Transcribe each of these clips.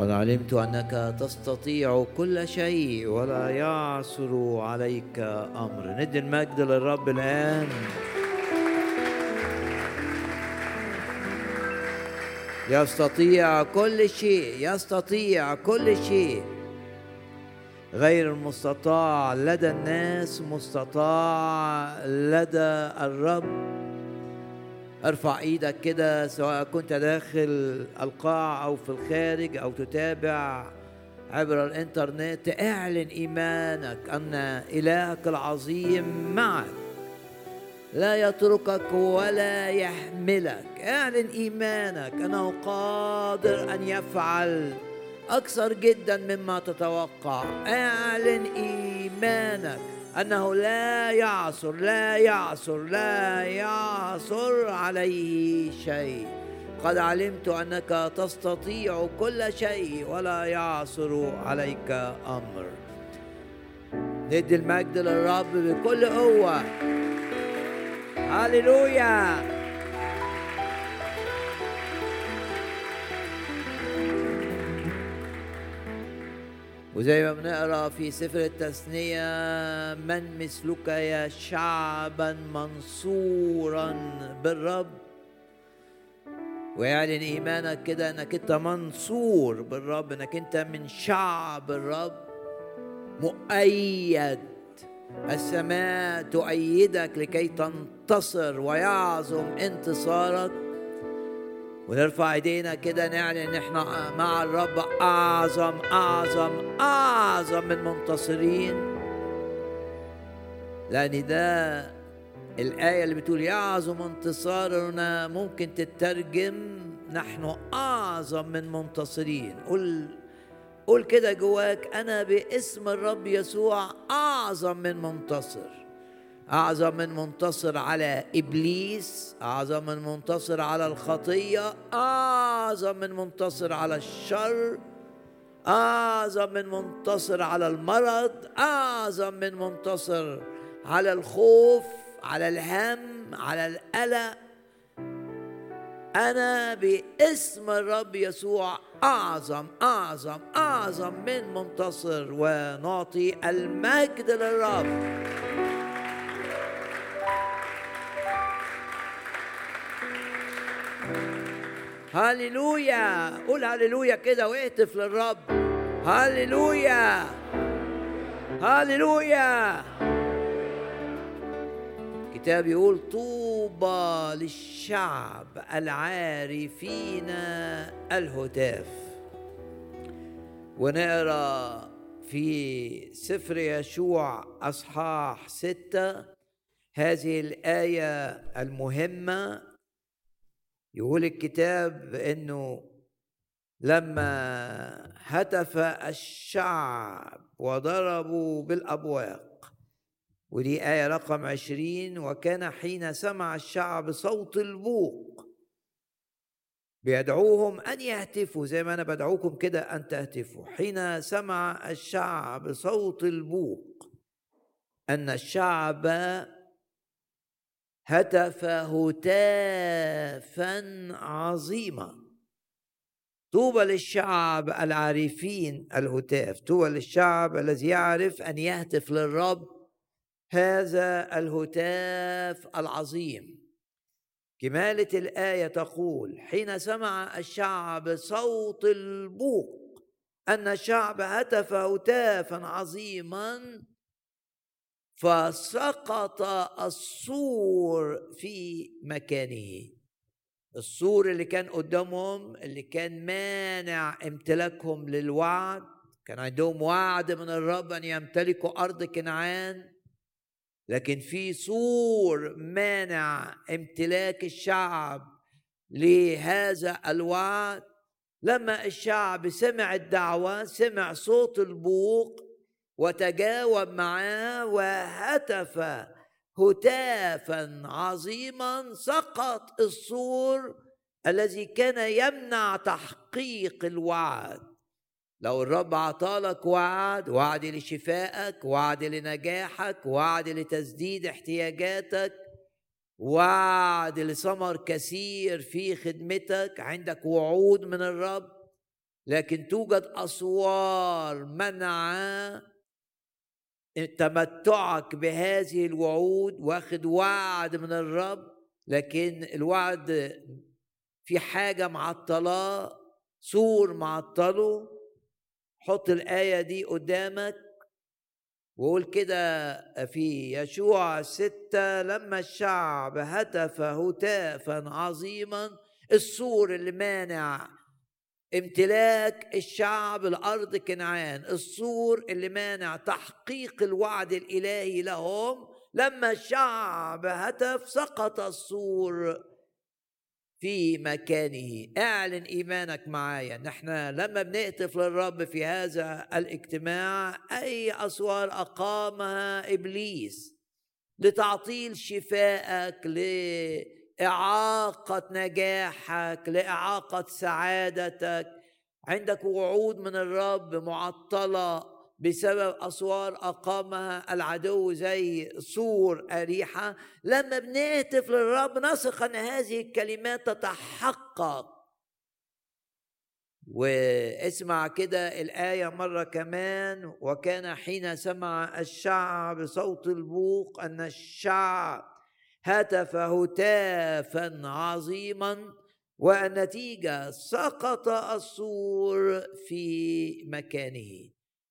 قد علمت أنك تستطيع كل شيء ولا يعثر عليك أمر. ندي المجد للرب الآن. يستطيع كل شيء يستطيع كل شيء. غير المستطاع لدى الناس مستطاع لدى الرب. ارفع إيدك كده سواء كنت داخل القاعة أو في الخارج أو تتابع عبر الانترنت اعلن ايمانك ان الهك العظيم معك. لا يتركك ولا يحملك. اعلن ايمانك انه قادر ان يفعل أكثر جدا مما تتوقع. اعلن ايمانك أنه لا يعثر لا يعثر لا يعثر عليه شيء. قد علمت أنك تستطيع كل شيء ولا يعثر عليك أمر. ندي المجد للرب بكل قوة. هللويا. وزي ما بنقرأ في سفر التثنية من مثلك يا شعبا منصورا بالرب؟ ويعلن إيمانك كده إنك أنت منصور بالرب إنك أنت من شعب الرب. مؤيد السماء تؤيدك لكي تنتصر ويعظم انتصارك. ونرفع ايدينا كده نعلن إن إحنا مع الرب أعظم أعظم أعظم من منتصرين. لأن ده الآية اللي بتقول يعظم انتصارنا ممكن تترجم نحن أعظم من منتصرين. قول قول كده جواك أنا باسم الرب يسوع أعظم من منتصر. أعظم من منتصر على إبليس أعظم من منتصر على الخطية أعظم من منتصر على الشر أعظم من منتصر على المرض أعظم من منتصر على الخوف على الهم على القلق. أنا باسم الرب يسوع أعظم أعظم أعظم من منتصر ونعطي المجد للرب. هللويا. قول هللويا كده واهتف للرب. هللويا. هللويا. الكتاب يقول طوبى للشعب العارفين الهتاف. ونقرأ في سفر يشوع أصحاح ستة هذه الآية المهمة. يقول الكتاب إنه لما هتف الشعب وضربوا بالأبواق ودي آية رقم عشرين وكان حين سمع الشعب صوت البوق بيدعوهم أن يهتفوا زي ما أنا بدعوكم كده أن تهتفوا. حين سمع الشعب صوت البوق أن الشعب هتف هتافا عظيما. طوبى للشعب العارفين الهتاف. طوبى للشعب الذي يعرف أن يهتف للرب. هذا الهتاف العظيم. كمالة الآية تقول حين سمع الشعب صوت البوق أن الشعب هتف هتافا عظيما فسقط السور في مكانه. السور اللي كان قدامهم اللي كان مانع امتلاكهم للوعد كان عندهم وعد من الرب أن يمتلكوا أرض كنعان لكن في سور مانع امتلاك الشعب لهذا الوعد. لما الشعب سمع الدعوة سمع صوت البوق وتجاوب معاه وهتف هتافا عظيما سقط السور الذي كان يمنع تحقيق الوعد. لو الرب عطالك وعد وعد لشفائك وعد لنجاحك وعد لتسديد احتياجاتك وعد لثمر كثير في خدمتك عندك وعود من الرب لكن توجد أسوار منع تمتعك بهذه الوعود واخد وعد من الرب لكن الوعد في حاجة معطلاه سور معطله. حط الآية دي قدامك وقول كده في يشوع ستة لما الشعب هتف هتافا عظيما السور اللي مانع امتلاك الشعب الأرض كنعان. السور اللي مانع تحقيق الوعد الإلهي لهم لما الشعب هتف سقط السور في مكانه. اعلن إيمانك معايا. نحن لما بنهتف للرب في هذا الاجتماع أي أسوار أقامها إبليس لتعطيل شفائك لاعاقه نجاحك لإعاقة سعادتك. عندك وعود من الرب معطلة بسبب أسوار أقامها العدو زي سور أريحة. لما بنهتف للرب نثق أن هذه الكلمات تتحقق. واسمع كده الآية مرة كمان وكان حين سمع الشعب صوت البوق أن الشعب هتف هتافا عظيما والنتيجة سقط السور في مكانه.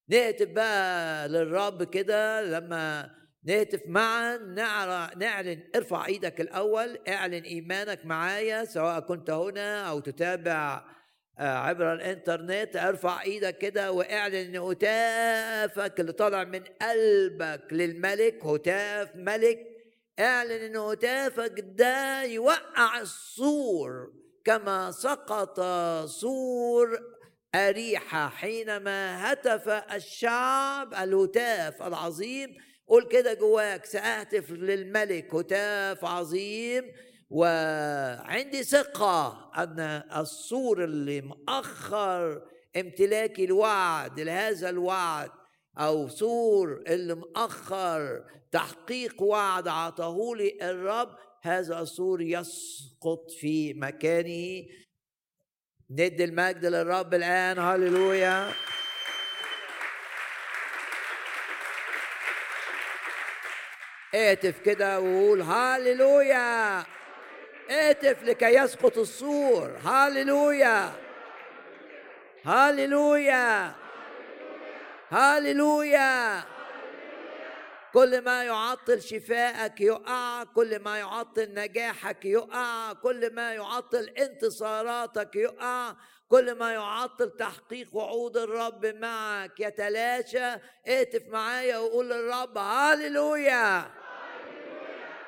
نهتف بقى للرب كده لما نهتف معا نعلن ارفع إيدك الأول اعلن إيمانك معايا سواء كنت هنا أو تتابع آه، عبر الإنترنت. ارفع إيدك كده واعلن إن هتافك اللي طالع من قلبك للملك. هتاف ملك اعلن ان هتافك ده يوقع السور كما سقط سور أريحة حينما هتف الشعب الهتاف العظيم. قول كده جواك سأهتف للملك هتاف عظيم. وعندي ثقة أن السور اللي مأخر امتلاكي الوعد لهذا الوعد أو سور اللي مأخر تحقيق وعد عطاه لي الرب هذا السور يسقط في مكانه. ندي المجد للرب الآن. هللويا. اهتف كده وقول هللويا. اهتف لكي يسقط السور. هللويا. هللويا. هللويا كل ما يعطل شفائك يقع كل ما يعطل نجاحك يقع كل ما يعطل انتصاراتك يقع كل ما يعطل تحقيق وعود الرب معك. يتلاشى اهتف معايا وقول للرب هاليلويا.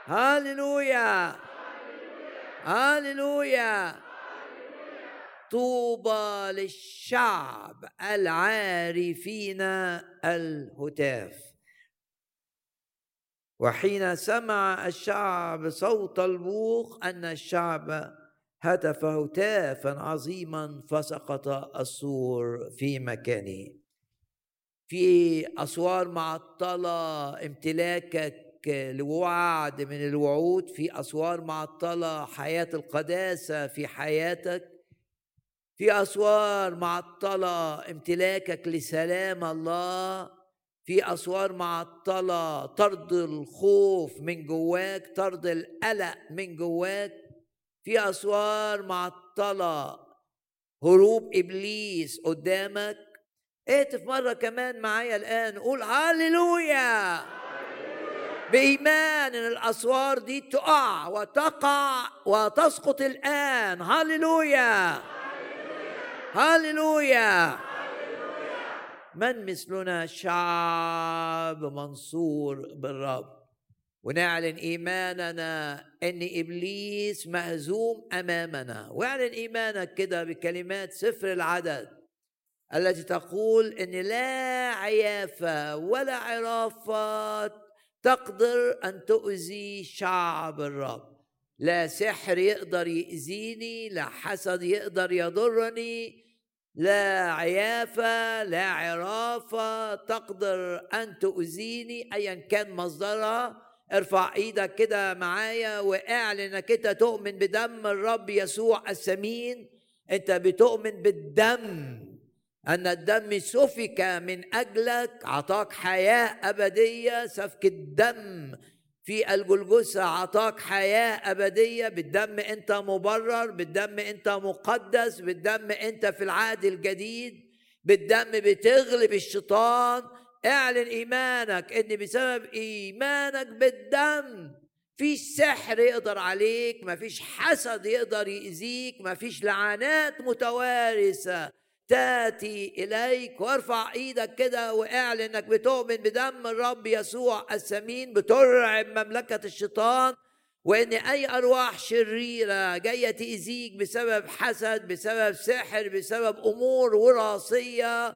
هاليلويا. هاليلويا. طوبى للشعب العارفين الهتاف. وحين سمع الشعب صوت البوق أن الشعب هتف هتافا عظيما فسقط السور في مكانه. في أسوار معطلة امتلاكك لوعد من الوعود في أسوار معطلة حياة القداسة في حياتك. في أسوار معطلة امتلاكك لسلام الله. في أسوار معطلة طرد الخوف من جواك طرد القلق من جواك. في أسوار معطلة هروب إبليس قدامك. اهتف مرة كمان معايا الآن قول هللويا بإيمان إن الأسوار دي تقع وتقع وتسقط الآن. هللويا هللويا. من مثلنا شعب منصور بالرب. ونعلن إيماننا إن إبليس مهزوم أمامنا. واعلن إيمانك كده بكلمات سفر العدد التي تقول إن لا عيافه ولا عرافات تقدر أن تؤذي شعب الرب. لا سحر يقدر يأذيني لا حسد يقدر يضرني لا عيافة لا عرافة تقدر أن تؤذيني أيا كان مصدرها. ارفع إيدك كده معايا واعلن إنك أنت تؤمن بدم الرب يسوع الثمين أنت بتؤمن بالدم أن الدم سفك من أجلك عطاك حياة أبدية سفك الدم في الجلجسة عطاك حياة أبدية بالدم أنت مبرر بالدم أنت مقدس بالدم أنت في العهد الجديد بالدم بتغلب الشيطان. اعلن إيمانك إن بسبب إيمانك بالدم في سحر يقدر عليك مفيش حسد يقدر يأذيك مفيش لعنات متوارثة. تأتي إليك وارفع إيدك كده واعلن إنك بتؤمن بدم الرب يسوع الثمين بترعب مملكة الشيطان وإن أي أرواح شريرة جاية تأذيك بسبب حسد بسبب سحر بسبب أمور وراثية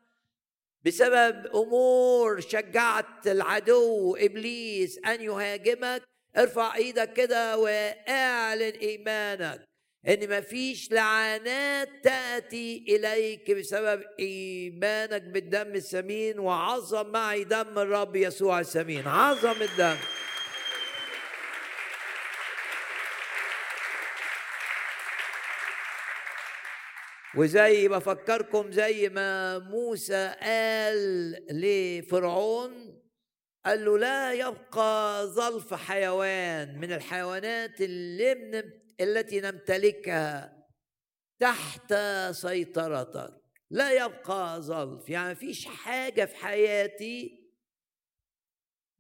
بسبب أمور شجعت العدو إبليس أن يهاجمك ارفع إيدك كده واعلن إيمانك. إن مفيش لعنات تأتي إليك بسبب إيمانك بالدم الثمين وعظم معي دم الرب يسوع الثمين عظم الدم. وزي بفكركم زي ما موسى قال لفرعون قال له لا يبقى ظلف حيوان من الحيوانات اللي التي نمتلكها تحت سيطرتك. لا يبقى ظلف. يعني فيش حاجة في حياتي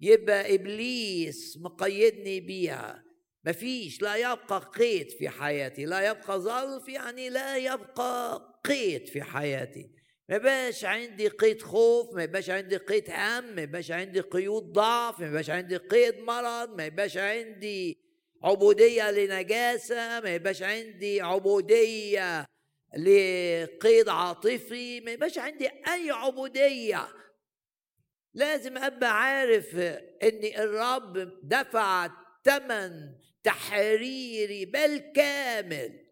يبقى إبليس مقيدني بيها. مفيش لا يبقى قيد في حياتي. لا يبقى ظلف يعني لا يبقى قيد في حياتي. ما يبقاش عندي قيد خوف ما يبقاش عندي قيد هم ما يبقاش عندي قيود ضعف ما يبقاش عندي قيد مرض ما يبقاش عندي عبودية لنجاسة ما يبقاش عندي عبودية لقيد عاطفي ما يبقاش عندي أي عبودية. لازم أبقى عارف إن الرب دفع ثمن تحريري بالكامل.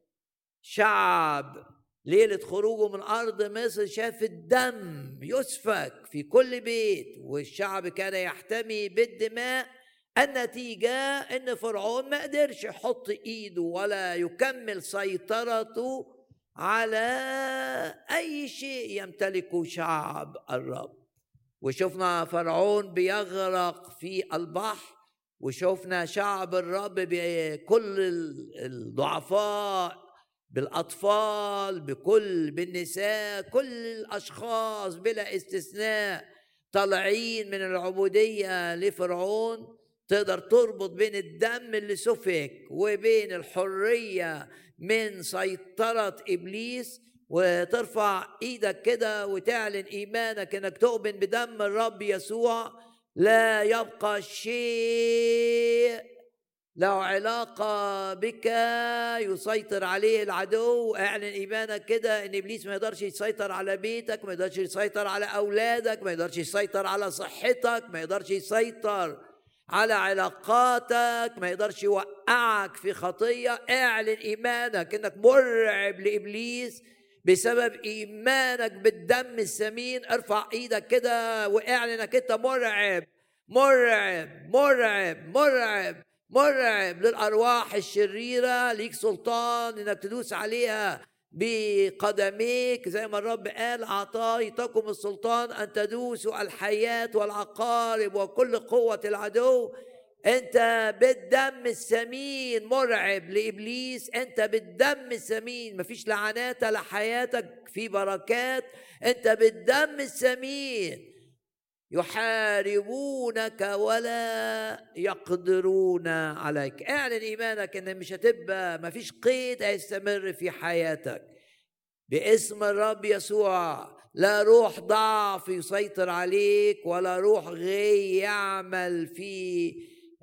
شعب ليلة خروجه من أرض مصر شاف الدم يسفك في كل بيت والشعب كان يحتمي بالدماء. النتيجة إن فرعون ما قدرش يحط إيده ولا يكمل سيطرته على أي شيء يمتلكه شعب الرب. وشفنا فرعون بيغرق في البحر وشفنا شعب الرب بكل الضعفاء بالأطفال بكل بالنساء كل الأشخاص بلا استثناء طالعين من العبودية لفرعون. تقدر تربط بين الدم اللي سفك وبين الحرية من سيطرة إبليس وترفع إيدك كده وتعلن إيمانك إنك تؤمن بدم الرب يسوع. لا يبقى شيء له علاقة بك يسيطر عليه العدو. اعلن إيمانك كده إن إبليس ما يقدرش يسيطر على بيتك ما يقدرش يسيطر على أولادك ما يقدرش يسيطر على صحتك ما يقدرش يسيطر على علاقاتك ما يقدرش يوقعك في خطية. اعلن إيمانك إنك مرعب لإبليس بسبب إيمانك بالدم الثمين ارفع إيدك كده واعلن انك إنت مرعب مرعب مرعب مرعب مرعب للأرواح الشريرة. ليك سلطان إنك تدوس عليها. بقدميك زي ما الرب قال أعطيتكم السلطان أن تدوسوا الحياة والعقارب وكل قوة العدو. أنت بالدم الثمين مرعب لإبليس. أنت بالدم الثمين مفيش لعنات على حياتك في بركات. أنت بالدم الثمين يحاربونك ولا يقدرون عليك. اعلن إيمانك إن مش هتبقى مفيش قيد هيستمر في حياتك. باسم الرب يسوع لا روح ضعف يسيطر عليك ولا روح غي يعمل في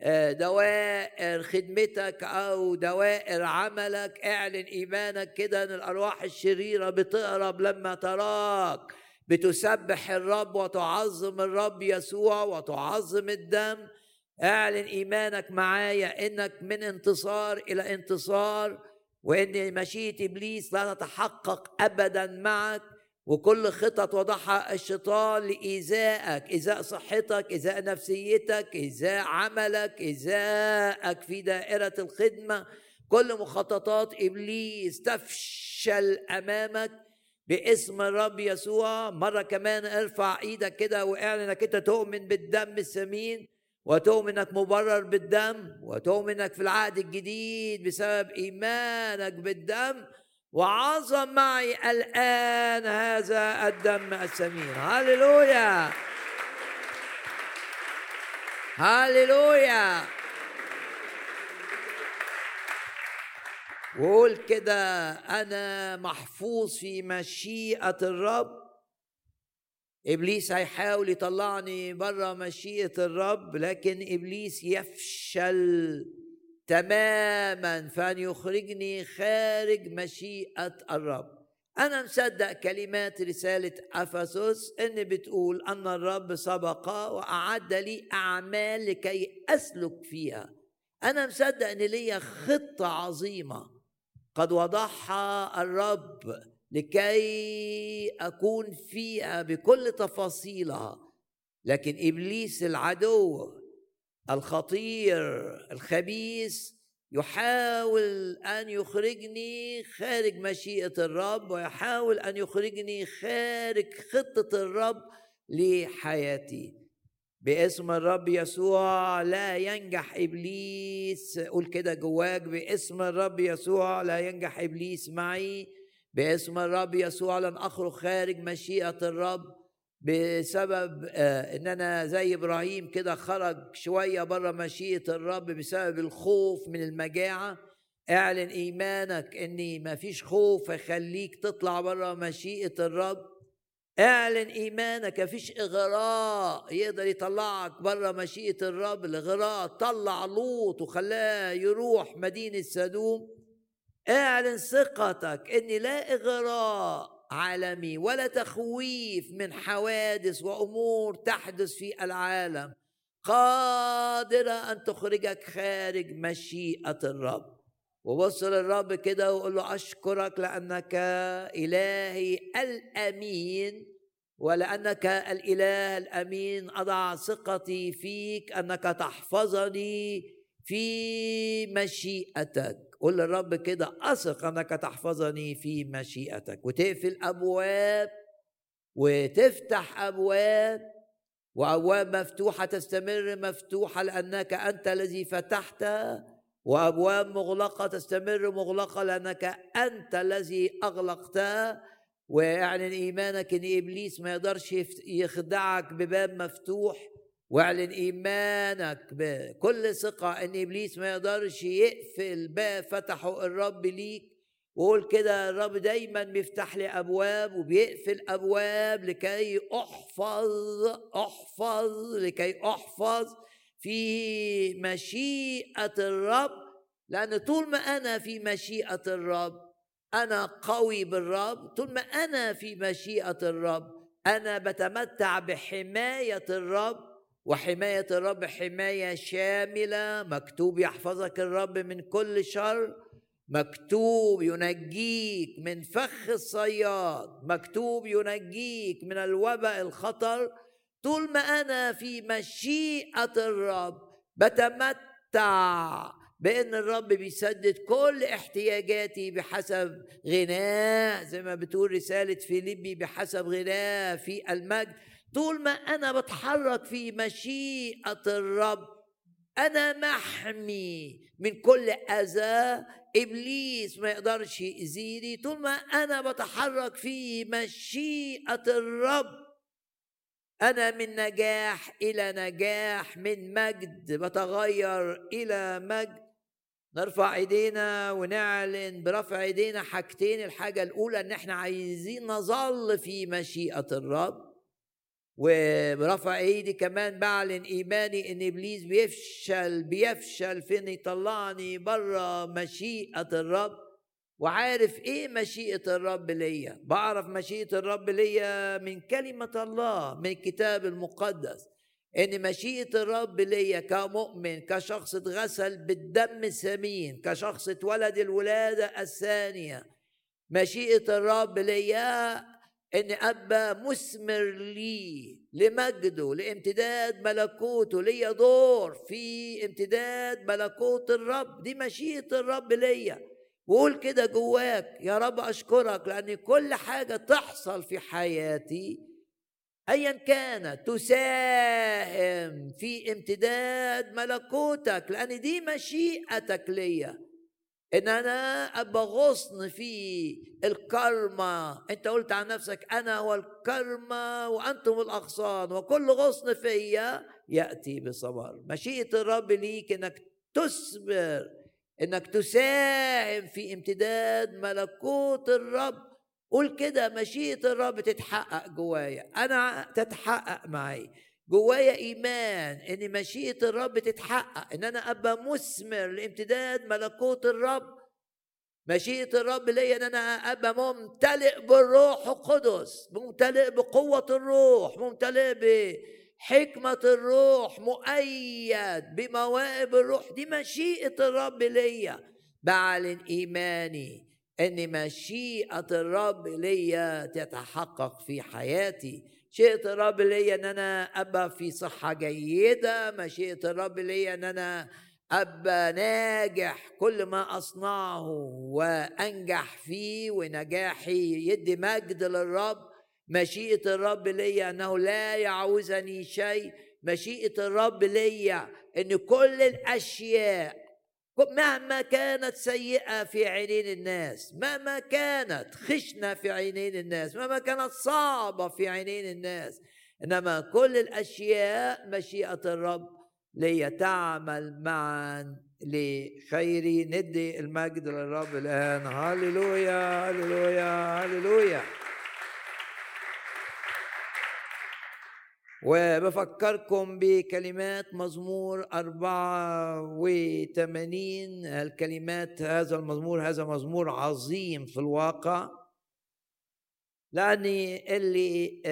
آه، دوائر خدمتك أو دوائر عملك. اعلن إيمانك كده إن الأرواح الشريرة بتهرب لما تراك. بتسبح الرب وتعظم الرب يسوع وتعظم الدم. اعلن إيمانك معايا إنك من انتصار إلى انتصار وإن مشيئة إبليس لا تتحقق ابدا معك. وكل خطط وضعها الشيطان لإيذائك إيذاء صحتك إيذاء نفسيتك إيذاء عملك إيذائك في دائرة الخدمة. كل مخططات إبليس تفشل أمامك. باسم الرب يسوع. مرة كمان ارفع إيدك كده واعلن انك انت تؤمن بالدم الثمين وتؤمن انك مبرر بالدم وتؤمن انك في العهد الجديد بسبب ايمانك بالدم. وعظم معي الآن هذا الدم الثمين هللويا! هللويا! وقول كده أنا محفوظ في مشيئة الرب. إبليس هيحاول يطلعني بره مشيئة الرب لكن إبليس يفشل تماما فأن يخرجني خارج مشيئة الرب. أنا مصدق كلمات رسالة أفسس إن بتقول أن الرب سبق وأعد لي أعمال لكي أسلك فيها. أنا مصدق إن ليا خطة عظيمة. قد وضعها الرب لكي أكون فيها بكل تفاصيلها. لكن إبليس العدو الخطير الخبيث يحاول أن يخرجني خارج مشيئة الرب ويحاول أن يخرجني خارج خطة الرب لحياتي. باسم الرب يسوع لا ينجح إبليس. قول كده جواك باسم الرب يسوع لا ينجح إبليس معي. باسم الرب يسوع لن أخرج خارج مشيئة الرب بسبب آه إن أنا زي إبراهيم كده خرج شوية بره مشيئة الرب بسبب الخوف من المجاعة. اعلن إيمانك ان ما فيش خوف يخليك تطلع بره مشيئة الرب. اعلن إيمانك مفيش إغراء. يقدر يطلعك بره مشيئة الرب الإغراء. طلع لوط وخلاه يروح مدينة سدوم. اعلن ثقتك إن لا إغراء عالمي ولا تخويف من حوادث وأمور تحدث في العالم قادرة أن تخرجك خارج مشيئة الرب. وبص للرب كده وقول له أشكرك لأنك إلهي الأمين ولأنك الإله الأمين أضع ثقتي فيك أنك تحفظني في مشيئتك. قول للرب كده أثق أنك تحفظني في مشيئتك. وتقفل أبواب وتفتح أبواب وأبواب مفتوحة تستمر مفتوحة لأنك أنت الذي فتحت وأبواب مغلقة تستمر مغلقة لأنك أنت الذي اغلقتها واعلن إيمانك إن إبليس ما يقدرش يخدعك بباب مفتوح واعلن إيمانك بكل ثقة إن إبليس ما يقدرش يقفل باب فتحه الرب ليك. وقول كده الرب دايما بيفتح لي أبواب وبيقفل أبواب لكي أحفظ أحفظ لكي أحفظ في مشيئة الرب لأن طول ما أنا في مشيئة الرب أنا قوي بالرب طول ما أنا في مشيئة الرب أنا بتمتع بحماية الرب وحماية الرب حماية شاملة مكتوب يحفظك الرب من كل شر مكتوب ينجيك من فخ الصياد مكتوب ينجيك من الوباء الخطر طول ما أنا في مشيئة الرب بتمتع بإن الرب بيسدد كل احتياجاتي بحسب غناه زي ما بتقول رسالة فيليبي بحسب غناه في المجد. طول ما أنا بتحرك في مشيئة الرب أنا محمي من كل أذى إبليس ما يقدرش يأذيني. طول ما أنا بتحرك في مشيئة الرب أنا من نجاح إلى نجاح من مجد بتغير إلى مجد. نرفع إيدينا ونعلن برفع إيدينا حاجتين الحاجة الأولى إن إحنا عايزين نظل في مشيئة الرب. وبرفع إيدي كمان بعلن إيماني إن إبليس بيفشل بيفشل في ان يطلعني بره مشيئة الرب. وعارف إيه مشيئة الرب ليا. بعرف مشيئة الرب ليا من كلمة الله من الكتاب المقدس. إن مشيئة الرب ليا كمؤمن كشخص اتغسل بالدم الثمين كشخص اتولد الولادة الثانية مشيئة الرب ليا ان ابا مثمر لي لمجده لامتداد ملكوته ليا دور في امتداد ملكوت الرب. دي مشيئة الرب ليا. وقول كده جواك يا رب أشكرك لأن كل حاجة تحصل في حياتي ايا كانت تساهم في امتداد ملكوتك لأن دي مشيئتك ليا. إن أنا أبقى غصن في الكرمة. أنت قلت عن نفسك أنا هو الكرمة وأنتم الأغصان وكل غصن فيا يأتي بصبر. مشيئة الرب ليك إنك تصبر إنك تساهم في امتداد ملكوت الرب. قول كده مشيئة الرب تتحقق جوايا. أنا تتحقق معي جوايا إيمان إن مشيئة الرب تتحقق إن أنا أبقى مثمر لامتداد ملكوت الرب. مشيئة الرب ليا إن أنا أبقى ممتلئ بالروح القدس ممتلئ بقوة الروح ممتلئ بحكمه الروح مؤيد بمواهب الروح. دي مشيئة الرب ليا. بعلن إيماني إن مشيئة الرب ليا تتحقق في حياتي. مشيئة الرب ليا إن أنا أبقى في صحة جيدة. مشيئة الرب ليا إن أنا أبقى ناجح. كل ما أصنعه وأنجح فيه ونجاحي يدي مجد للرب. مشيئة الرب ليا أنه لا يعوزني شيء. مشيئة الرب ليا أن كل الأشياء مهما كانت سيئة في عينين الناس مهما كانت خشنة في عينين الناس مهما كانت صعبة في عينين الناس إنما كل الأشياء مشيئة الرب ليتعمل معا لخير. ندي المجد للرب الآن. هللويا هللويا هللويا. وبفكركم بكلمات مزمور 84 الكلمات هذا المزمور هذا مزمور عظيم في الواقع. لأني اللي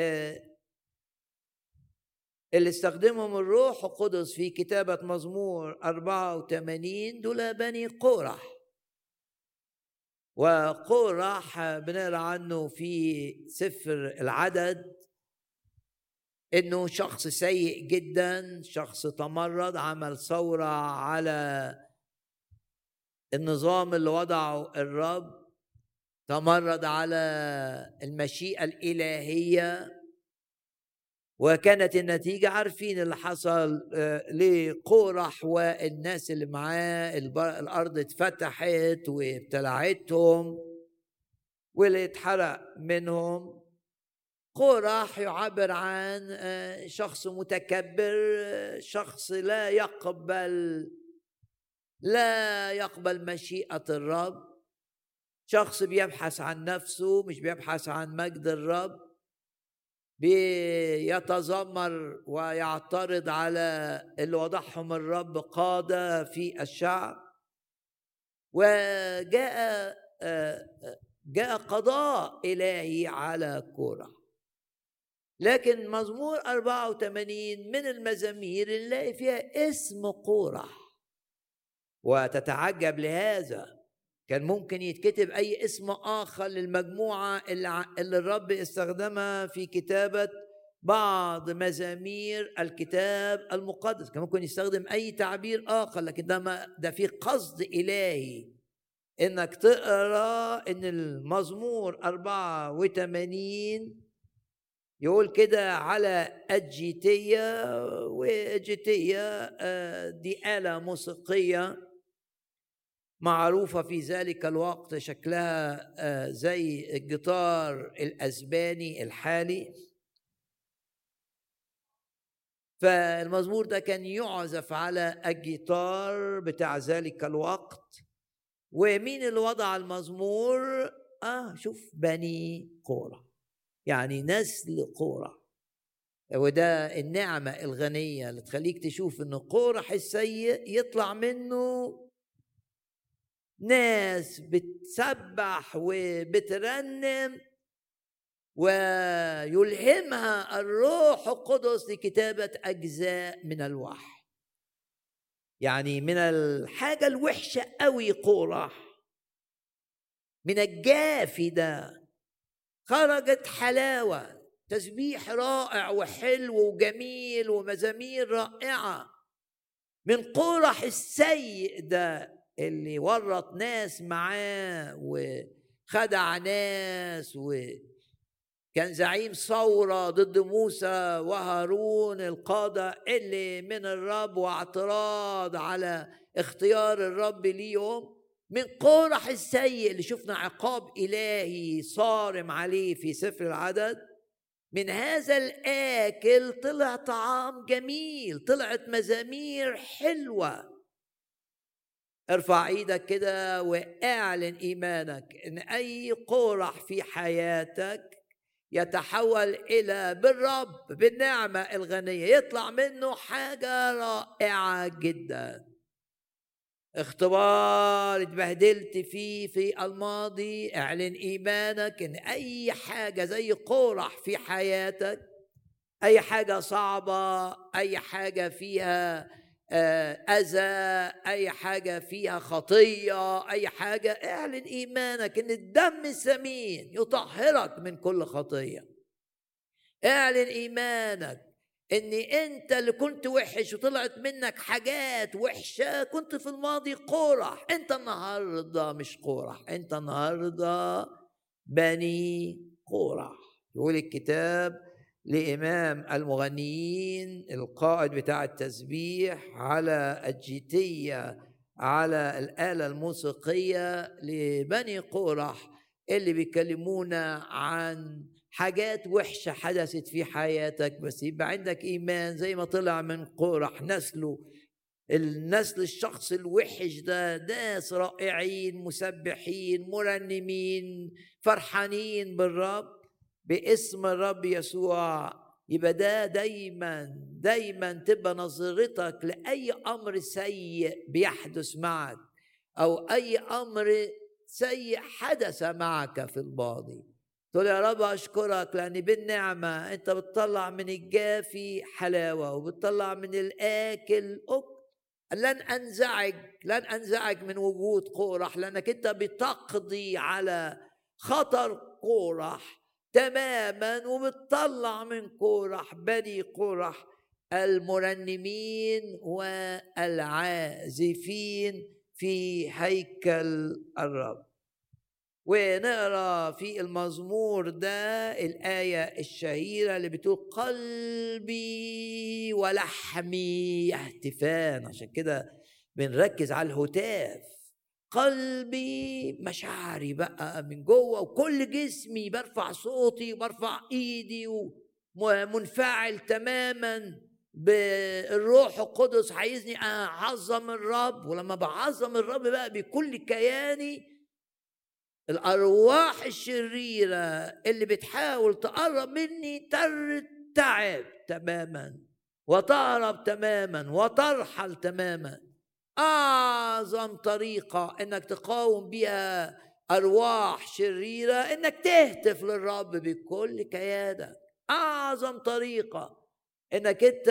اللي استخدمهم الروح القدس في كتابة مزمور 84 دول بني قورح وقورح بنقرأ عنه في سفر العدد. إنه شخص سيء جدا شخص تمرد عمل ثورة على النظام اللي وضعه الرب تمرد على المشيئة الإلهية. وكانت النتيجة عارفين اللي حصل آه، لقورح والناس اللي معاه الأرض اتفتحت وابتلعتهم واللي اتحرق منهم. قراح يعبر عن آه، شخص متكبر شخص لا يقبل لا يقبل مشيئة الرب. شخص بيبحث عن نفسه مش بيبحث عن مجد الرب. بيتذمر ويعترض على اللي وضعهم الرب قادة في الشعب. وجاء آه، آه، جاء قضاء إلهي على كورة. لكن مزمور 84 من المزامير اللي فيها اسم قورح وتتعجب لهذا. كان ممكن يتكتب أي اسم آخر للمجموعة اللي, الرب استخدمها في كتابة بعض مزامير الكتاب المقدس. كان ممكن يستخدم أي تعبير آخر لكن ده ما ده في قصد إلهي. إنك تقرأ إن المزمور 84 يقول كده على أجيتية وأجيتية آه، دي آلة موسيقية معروفة في ذلك الوقت شكلها آه، زي الجيتار الأسباني الحالي. فالمزمور ده كان يعزف على الجيتار بتاع ذلك الوقت. ومين اللي وضع المزمور؟ آه شوف بني قوره يعني نسل قورح وده النعمة الغنية اللي تخليك تشوف إن قورح السيء يطلع منه ناس بتسبح وبترنم ويلهمها الروح القدس لكتابة أجزاء من الوحي. يعني من الحاجة الوحشة قوي قورح من الجافي ده. خرجت حلاوة تسبيح رائع وحلو وجميل ومزامير رائعة. من قرح السيء ده اللي ورط ناس معاه وخدع ناس وكان زعيم ثورة ضد موسى وهارون القادة اللي من الرب واعتراض على اختيار الرب ليهم. من قرح السيء اللي شفنا عقاب إلهي صارم عليه في سفر العدد من هذا الآكل طلع طعام جميل طلعت مزامير حلوة. ارفع إيدك كده واعلن إيمانك إن أي قرح في حياتك يتحول إلى بالرب بالنعمة الغنية يطلع منه حاجة رائعة جدا. اختبار اتبهدلت فيه في الماضي اعلن إيمانك إن أي حاجة زي قرح في حياتك أي حاجة صعبة أي حاجة فيها آه، أذى أي حاجة فيها خطية أي حاجة اعلن إيمانك إن الدم الثمين يطهرك من كل خطية. اعلن إيمانك إن أنت اللي كنت وحش وطلعت منك حاجات وحشة كنت في الماضي قرح. أنت النهارده مش قرح أنت النهارده بني قرح. يقول الكتاب لإمام المغنيين القائد بتاع التسبيح على الجيتية على الآلة الموسيقية لبني قورح اللي بيكلمونا عن حاجات وحشة حدثت في حياتك بس يبقى عندك إيمان. زي ما طلع من قورح نسله النسل الشخص الوحش ده ناس رائعين مسبحين مرنمين فرحانين بالرب باسم الرب يسوع. يبقى ده دايما دايما تبقى نظرتك لأي أمر سيء بيحدث معك أو أي أمر سيء حدث معك في الماضي. تقول يا رب أشكرك لأن بالنعمة أنت بتطلع من الجافي حلاوة وبتطلع من الآكل أكل. لن أنزعج لن أنزعج من وجود قورح لأنك أنت بتقضي على خطر قورح تماما وبتطلع من قرح بني قرح المرنمين والعازفين في هيكل الرب. ونقرأ في المزمور ده الآية الشهيرة اللي بتقول قلبي ولحمي يهتفان عشان كده بنركز على الهتاف. قلبي مشاعري بقى من جوه وكل جسمي برفع صوتي وبرفع إيدي ومنفعل تماما بالروح القدس. عايزني أعظم الرب. ولما بعظم الرب بقى بكل كياني الأرواح الشريرة اللي بتحاول تقرب مني ترتعب تماما وتهرب تماما وترحل تماما. أعظم طريقة إنك تقاوم بها أرواح شريرة إنك تهتف للرب بكل كيانك أعظم طريقة إنك أنت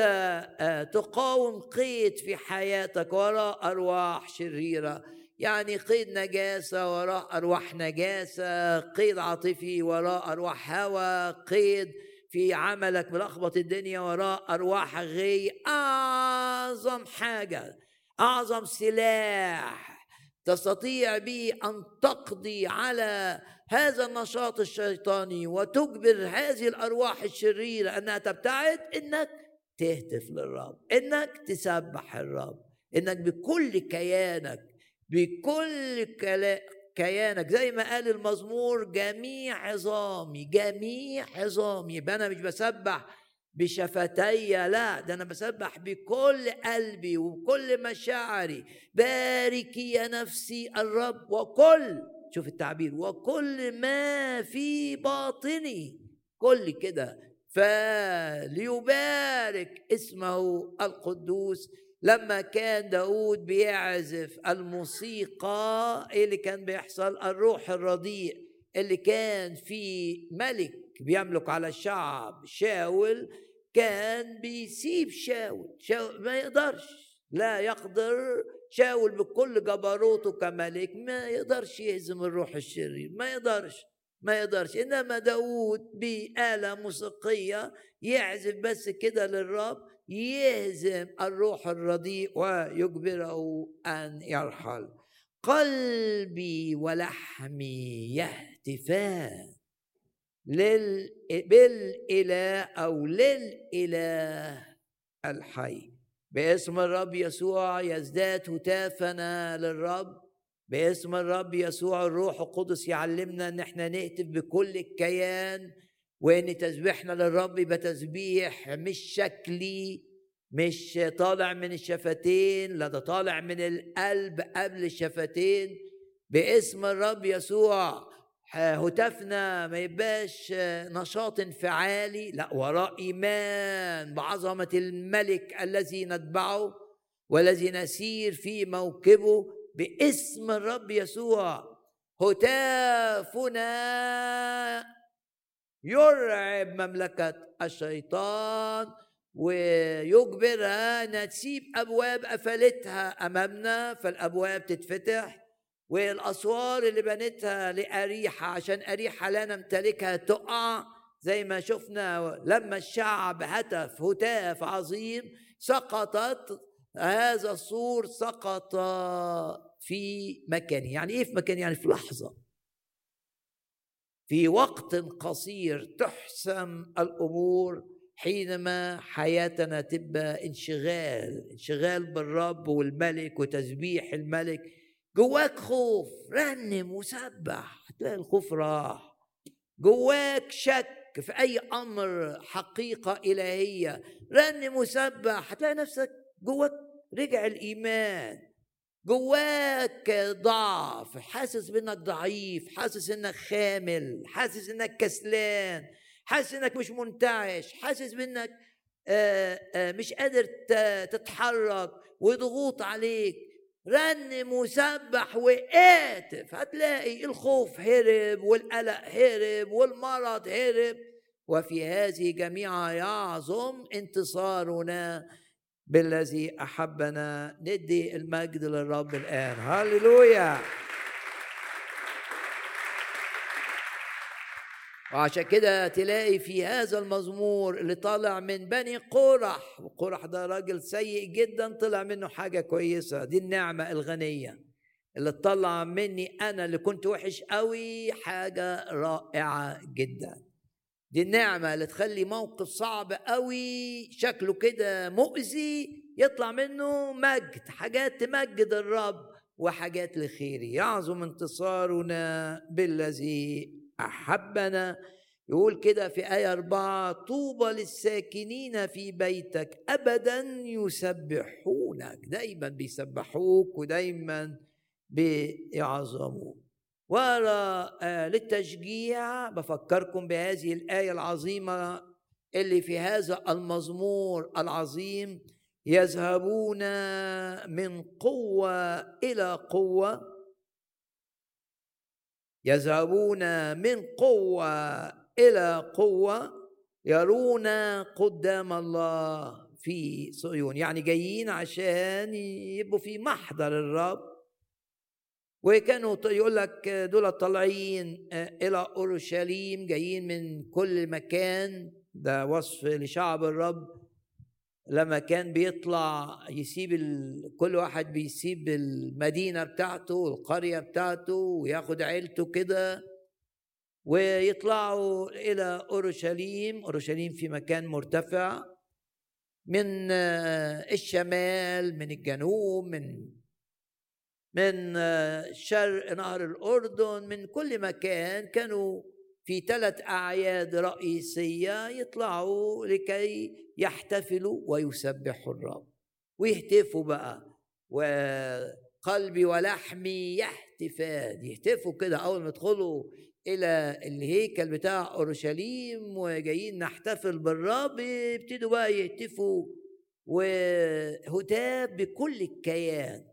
آه، تقاوم قيد في حياتك وراء أرواح شريرة. يعني قيد نجاسة وراء أرواح نجاسة قيد عاطفي وراء أرواح هوى قيد في عملك ملخبط الدنيا وراء أرواح غي أعظم حاجة أعظم سلاح تستطيع به أن تقضي على هذا النشاط الشيطاني وتجبر هذه الأرواح الشريرة أنها تبتعد إنك تهتف للرب إنك تسبح الرب إنك بكل كيانك بكل كيانك. زي ما قال المزمور جميع عظامي جميع عظامي. يبقى أنا مش بسبح بشفتي لا ده أنا بسبح بكل قلبي وبكل مشاعري. باركي يا نفسي الرب وكل شوف التعبير وكل ما في باطني. كل كده. فليبارك اسمه القدوس لما كان داود بيعزف الموسيقى إيه اللي كان بيحصل؟ الروح الرديء اللي كان في ملك بيملك على الشعب شاول كان بيسيب شاول. شاول ما يقدرش لا يقدر شاول بكل جبروته كملك ما يقدرش يهزم الروح الشرير ما يقدرش ما يقدرش. إنما داود بآلة موسيقية يعزف بس كده للرب يهزم الروح الرديء ويجبره أن يرحل. قلبي ولحمي يهتفان لل... بالإله أو للإله الحي. باسم الرب يسوع يزداد هتافنا للرب. باسم الرب يسوع الروح القدس يعلمنا إن إحنا نهتف بكل الكيان وإن تسبيحنا للرب يبقى تسبيح مش شكلي مش طالع من الشفتين لا ده طالع من القلب قبل الشفتين باسم الرب يسوع. هتافنا ما يبقاش نشاط انفعالي لا وراء إيمان بعظمة الملك الذي نتبعه والذي نسير في موكبه باسم الرب يسوع. هتافنا يرعب مملكة الشيطان ويجبرها انها تسيب أبواب قفلتها أمامنا فالأبواب تتفتح والأسوار اللي بنتها لأريحة عشان أريحة لا نمتلكها تقع. زي ما شفنا لما الشعب هتف هتاف عظيم سقطت هذا السور سقط في مكانه. يعني إيه في مكانه؟ يعني في لحظة. في وقت قصير تحسم الأمور حينما حياتنا تبقى انشغال انشغال بالرب والملك وتسبيح الملك. جواك خوف رنم وسبح هتلاقي الخوف راح. جواك شك في أي أمر حقيقة إلهية رنم وسبح هتلاقي نفسك جواك رجع الإيمان. جواك ضعف حاسس بإنك ضعيف حاسس إنك خامل حاسس إنك كسلان حاسس إنك مش منتعش حاسس بإنك مش قادر تتحرك وضغوط عليك. رنم وسبح وقاتف هتلاقي الخوف هرب والقلق هرب والمرض هرب. وفي هذه جميعها يعظم انتصارنا بالذي أحبنا. ندي المجد للرب الآن. هللويا. وعشان كده تلاقي في هذا المزمور اللي طالع من بني قرح. وقرح ده راجل سيء جدا طلع منه حاجة كويسة. دي النعمة الغنية اللي تطلع مني أنا اللي كنت وحش قوي حاجة رائعة جدا. دي النعمة اللي تخلي موقف صعب قوي شكله كده مؤذي يطلع منه مجد حاجات تمجد الرب وحاجات لخيري يعظم انتصارنا بالذي أحبنا. يقول كده في آية أربعة طوبى للساكنين في بيتك أبدا يسبحونك. دايما بيسبحوك ودايما بيعظموك. ورا آه بفكركم بهذه الآية العظيمة اللي في هذا المزمور العظيم يذهبون من قوة إلى قوة. يذهبون من قوة إلى قوة يرون قدام الله في صيون يعني جايين عشان يبقوا في محضر الرب. وكانوا يقول لك دول طالعين إلى أورشليم جايين من كل مكان. ده وصف لشعب الرب. لما كان بيطلع يسيب ال... كل واحد بيسيب المدينة بتاعته والقرية بتاعته وياخد عيلته كده ويطلعوا إلى أورشليم. أورشليم في مكان مرتفع من الشمال من الجنوب من من شرق نهر الأردن من كل مكان كانوا في ثلاث أعياد رئيسية يطلعوا لكي يحتفلوا ويسبحوا الرب. ويهتفوا بقى وقلبي ولحمي يهتفان يهتفوا كده أول ما يدخلوا إلى الهيكل بتاع أورشليم وجايين نحتفل بالرب يبتدوا بقى يهتفوا وهتاف بكل الكيان.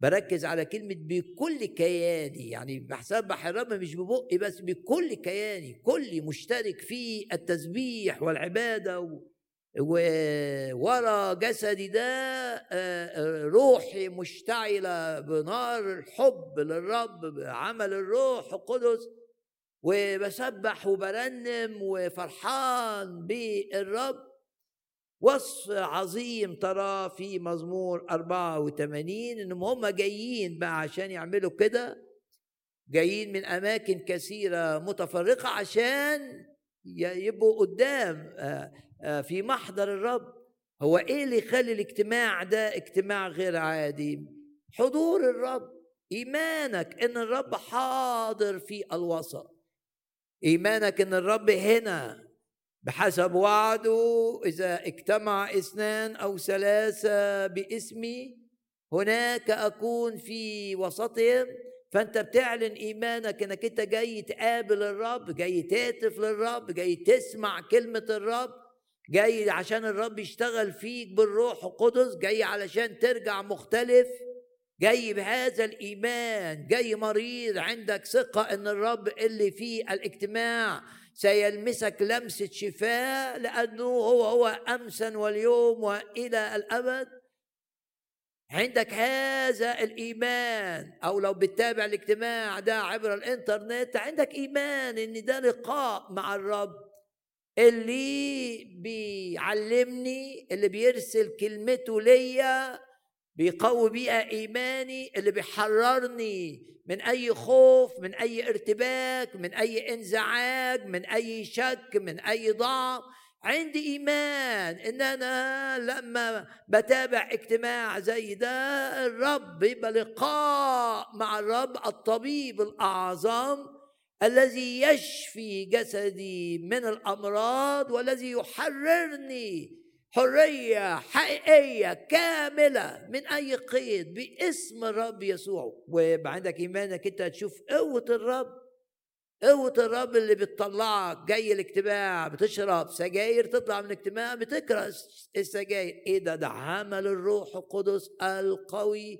بركز على كلمة بكل كياني يعني بسبح الرب مش ببقي بس بكل كياني كل مشترك في التسبيح والعبادة. وورا جسدي ده روحي مشتعلة بنار الحب للرب بعمل الروح القدس وبسبح وبرنم وفرحان بالرب وصف عظيم تراه في مزمور 84 إنهم هم جايين بقى عشان يعملوا كده جايين من أماكن كثيرة متفرقة عشان يبقوا قدام آه، آه، في محضر الرب. هو إيه اللي يخلي الاجتماع ده اجتماع غير عادي؟ حضور الرب إيمانك إن الرب حاضر في الوسط. إيمانك إن الرب هنا. بحسب وعده إذا اجتمع اثنان أو ثلاثة باسمي هناك أكون في وسطهم. فأنت بتعلن إيمانك إنك أنت جاي تقابل الرب جاي تهتف للرب جاي تسمع كلمة الرب جاي عشان الرب يشتغل فيك بالروح القدس جاي علشان ترجع مختلف. جاي بهذا الإيمان جاي مريض عندك ثقة إن الرب اللي في الاجتماع سيلمسك لمسه شفاء لأنه هو هو امسا واليوم وإلى الأبد. عندك هذا الإيمان أو لو بتتابع الاجتماع ده عبر الإنترنت عندك إيمان إن ده لقاء مع الرب. اللي بيعلمني اللي بيرسل كلمته ليا بيقوي بيها إيماني اللي بيحررني من أي خوف من أي ارتباك من أي انزعاج من أي شك من أي ضعف. عندي إيمان إن أنا لما بتابع اجتماع زي ده الرب يبقى لقاء مع الرب الطبيب الأعظم الذي يشفي جسدي من الأمراض والذي يحررني حرية حقيقية كاملة من أي قيد باسم الرب يسوع. ويبقى عندك إيمانك أنت هتشوف قوة الرب قوة الرب اللي بتطلعك جاي الاجتماع بتشرب سجاير تطلع من الاجتماع بتكره السجاير. إيه ده؟ ده عمل الروح القدس القوي.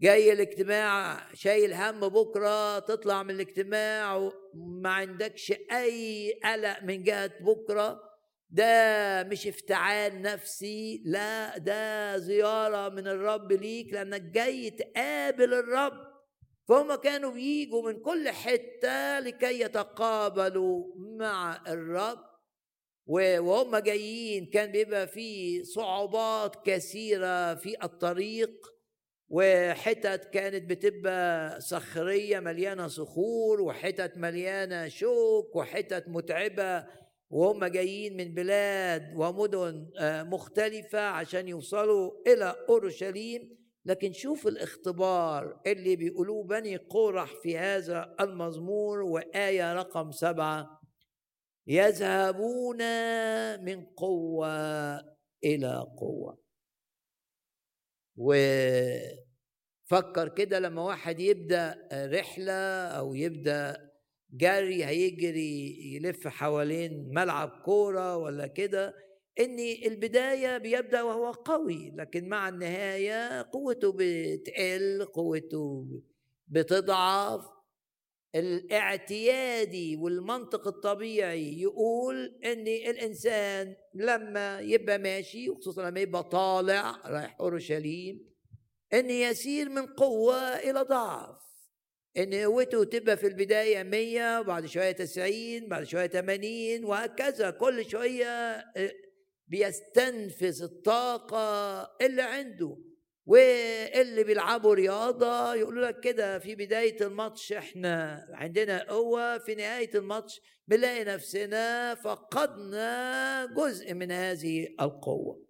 جاي الاجتماع شايل هم بكرة تطلع من الاجتماع وما عندكش أي قلق من جهة بكرة. ده مش افتعال نفسي لا ده زيارة من الرب ليك لأنك جاي تقابل الرب. فهم كانوا بيجوا من كل حتة لكي يتقابلوا مع الرب. وهم جايين كان بيبقى في صعوبات كثيرة في الطريق وحتت كانت بتبقى صخرية مليانة صخور وحتت مليانة شوك وحتت متعبة وهم جايين من بلاد ومدن آه، مختلفة عشان يوصلوا إلى أورشليم. لكن شوف الاختبار اللي بيقولوه بني قورح في هذا المزمور وآية رقم سبعة. يذهبون من قوة إلى قوة. وفكر كده لما واحد يبدأ رحلة أو يبدأ جري هيجري يلف حوالين ملعب كورة ولا كده إن البداية بيبدأ وهو قوي لكن مع النهاية قوته بتقل قوته بتضعف. الاعتيادي والمنطق الطبيعي يقول إن الإنسان لما يبقى ماشي وخصوصا لما يبقى طالع رايح أورشليم إن يسير من قوة إلى ضعف. إن قوته تبقى في البداية 100 وبعد شوية 90 بعد شوية 80 وهكذا كل شوية بيستنفذ الطاقة اللي عنده. واللي بيلعبوا رياضة يقولوا لك كده في بداية الماتش إحنا عندنا قوة في نهاية الماتش بنلاقي نفسنا فقدنا جزء من هذه القوة.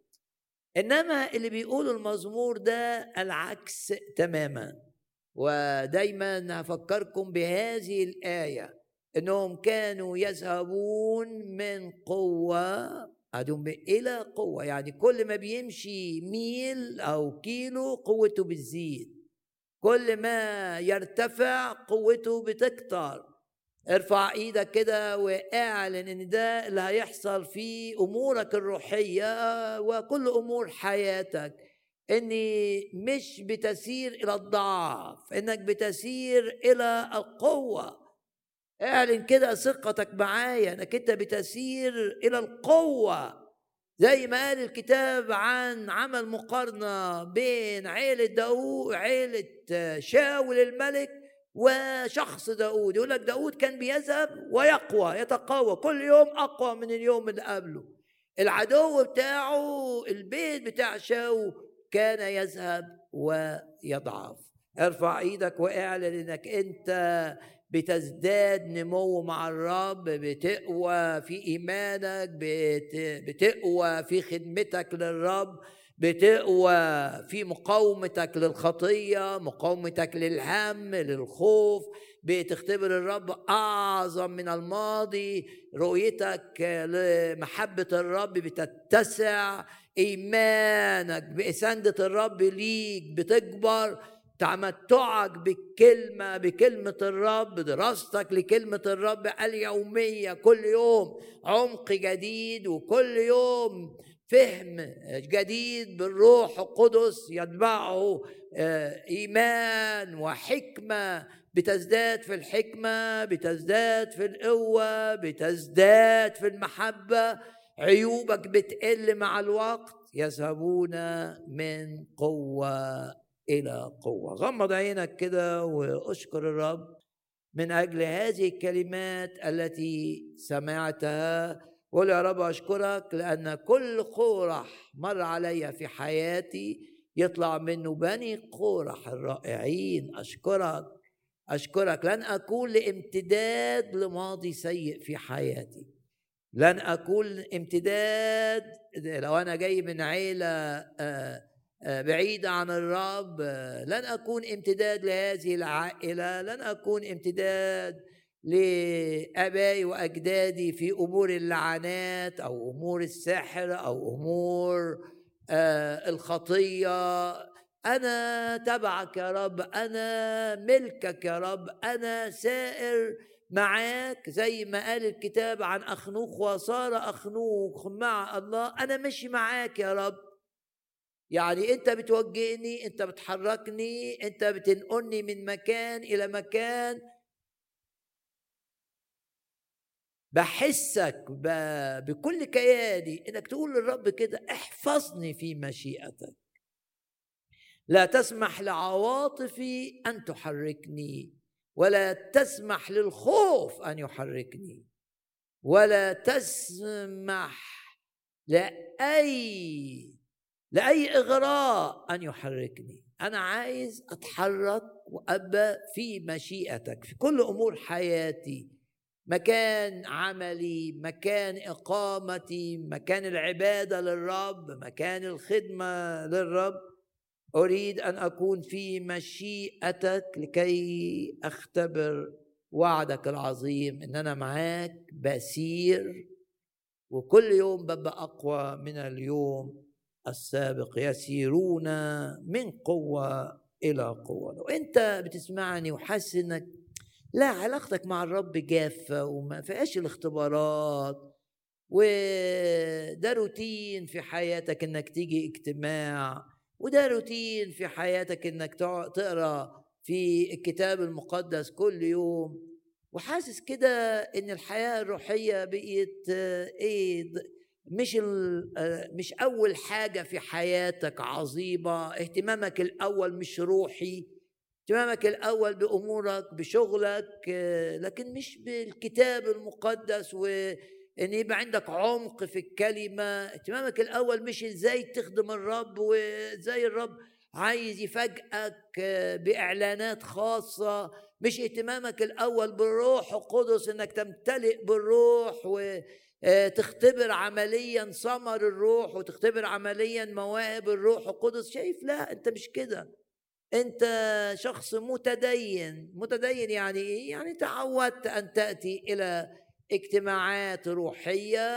إنما اللي بيقولوا المزمور ده العكس تماما. ودايما هفكركم بهذه الآية إنهم كانوا يذهبون من قوة عدوم إلى قوة يعني كل ما بيمشي ميل أو كيلو قوته بتزيد. كل ما يرتفع قوته بتكتر. ارفع إيدك كده وأعلن إن ده اللي هيحصل في أمورك الروحية وكل أمور حياتك. اني مش بتسير إلى الضعف إنك بتسير إلى القوة. اعلن كده ثقتك معايا إنك أنت بتسير إلى القوة. زي ما قال الكتاب عن عمل مقارنة بين عيلة داوود عيلة شاول الملك وشخص داود يقول لك داود كان بيذهب ويقوى يتقوى. كل يوم أقوى من اليوم اللي قبله. العدو بتاعه البيت بتاع شاو كان يذهب ويضعف. ارفع إيدك واعلن انك انت بتزداد نمو مع الرب بتقوى في ايمانك بتقوى في خدمتك للرب بتقوى في مقاومتك للخطية مقاومتك للهم للخوف. بتختبر الرب أعظم من الماضي. رؤيتك لمحبة الرب بتتسع. إيمانك باسنده الرب ليك بتكبر تمتعك بالكلمة بكلمة الرب دراستك لكلمة الرب اليومية كل يوم عمق جديد وكل يوم فهم جديد بالروح القدس يتبعه آه، إيمان وحكمة بتزداد في الحكمة بتزداد في القوة بتزداد في المحبة. عيوبك بتقل مع الوقت يذهبون من قوة إلى قوة. غمض عينك كده واشكر الرب من أجل هذه الكلمات التي سمعتها. قول يا رب أشكرك لأن كل قورح مر علي في حياتي يطلع منه بني قورح الرائعين. أشكرك أشكرك. لن أكون لامتداد لماضي سيء في حياتي. لن أكون امتداد لو أنا جاي من عيلة آه، بعيدة عن الرب لن أكون امتداد لهذه العائلة لن أكون امتداد لآبائي وأجدادي في أمور اللعنات أو أمور السحر أو أمور الخطية. أنا تبعك يا رب أنا ملكك يا رب أنا سائر معاك زي ما قال الكتاب عن أخنوخ وصار أخنوخ مع الله. أنا ماشي معاك يا رب. يعني أنت بتوجهني أنت بتحركني أنت بتنقلني من مكان إلى مكان. بحسك بكل كياني إنك تقول للرب كده احفظني في مشيئتك. لا تسمح لعواطفي أن تحركني. ولا تسمح للخوف أن يحركني ولا تسمح لأي لأي إغراء أن يحركني. أنا عايز أتحرك وابى في مشيئتك في كل أمور حياتي مكان عملي مكان إقامتي مكان العبادة للرب مكان الخدمة للرب. أريد أن أكون في مشيئتك لكي أختبر وعدك العظيم إن أنا معاك بسير وكل يوم ببقى أقوى من اليوم السابق يسيرون من قوة إلى قوة. لو أنت بتسمعني وحاسس إنك لا علاقتك مع الرب جافة وما فيهاش الاختبارات وده روتين في حياتك إنك تيجي اجتماع وده روتين في حياتك إنك تقرأ في الكتاب المقدس كل يوم. وحاسس كده إن الحياة الروحية بقيت إيه مش مش أول حاجة في حياتك عظيمة. اهتمامك الأول مش روحي اهتمامك الأول بأمورك بشغلك لكن مش بالكتاب المقدس وان يبقى عندك عمق في الكلمة اهتمامك الأول مش إزاي تخدم الرب وإزاي الرب عايز يفاجئك بإعلانات خاصة مش اهتمامك الأول بالروح القدس إنك تمتلئ بالروح وتختبر عمليا ثمر الروح وتختبر عمليا مواهب الروح القدس. شايف؟ لا أنت مش كده. أنت شخص متدين. متدين يعني إيه؟ يعني تعودت أن تأتي إلى اجتماعات روحية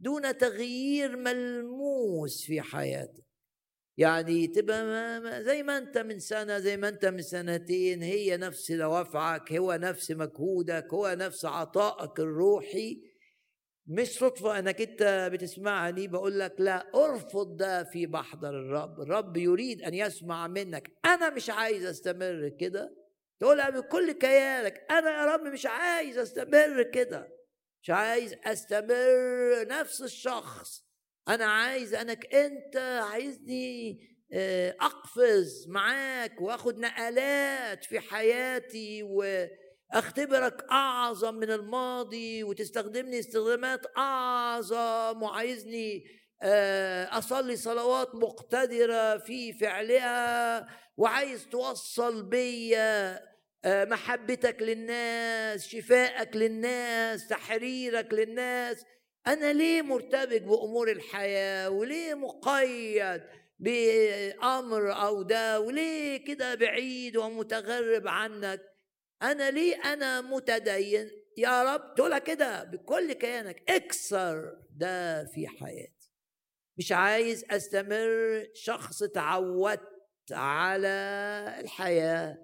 دون تغيير ملموس في حياتك. يعني تبقى زي ما أنت من سنة زي ما أنت من سنتين هي نفس دوافعك هو نفس مجهودك هو نفس عطائك الروحي. مش صدفة إنك أنت بتسمعني بقول لك لا أرفض ده في محضر الرب. الرب يريد أن يسمع منك. أنا مش عايز أستمر كده. تقولها بكل كيانك. أنا يا رب مش عايز أستمر كده. مش عايز أستمر نفس الشخص. أنا عايز أنك أنت عايزني آه، أقفز معاك وآخد نقلات في حياتي و اختبرك أعظم من الماضي وتستخدمني استخدامات أعظم وعايزني آه، أصلي صلوات مقتدرة في فعلها وعايز توصل بيا محبتك للناس شفائك للناس تحريرك للناس. أنا ليه مرتبك بأمور الحياة؟ وليه مقيد بأمر أو ده؟ وليه كده بعيد ومتغرب عنك؟ أنا ليه أنا متدين؟ يا رب تقولها كده بكل كيانك. اكسر ده في حياتي. مش عايز أستمر شخص تعودت على الحياة.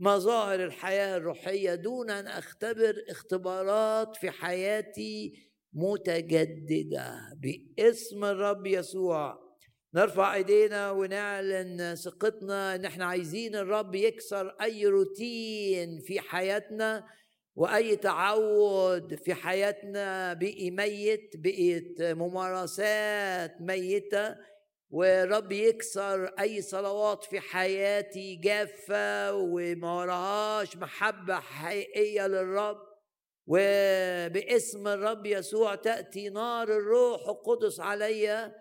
مظاهر الحياة الروحية دون أن أختبر اختبارات في حياتي متجددة باسم الرب يسوع. نرفع إيدينا ونعلن ثقتنا إن إحنا عايزين الرب يكسر أي روتين في حياتنا وأي تعود في حياتنا بقي ميت بقيت ممارسات ميتة. ورب يكسر أي صلوات في حياتي جافة وما وراهاش محبة حقيقية للرب وباسم الرب يسوع تأتي نار الروح القدس عليّ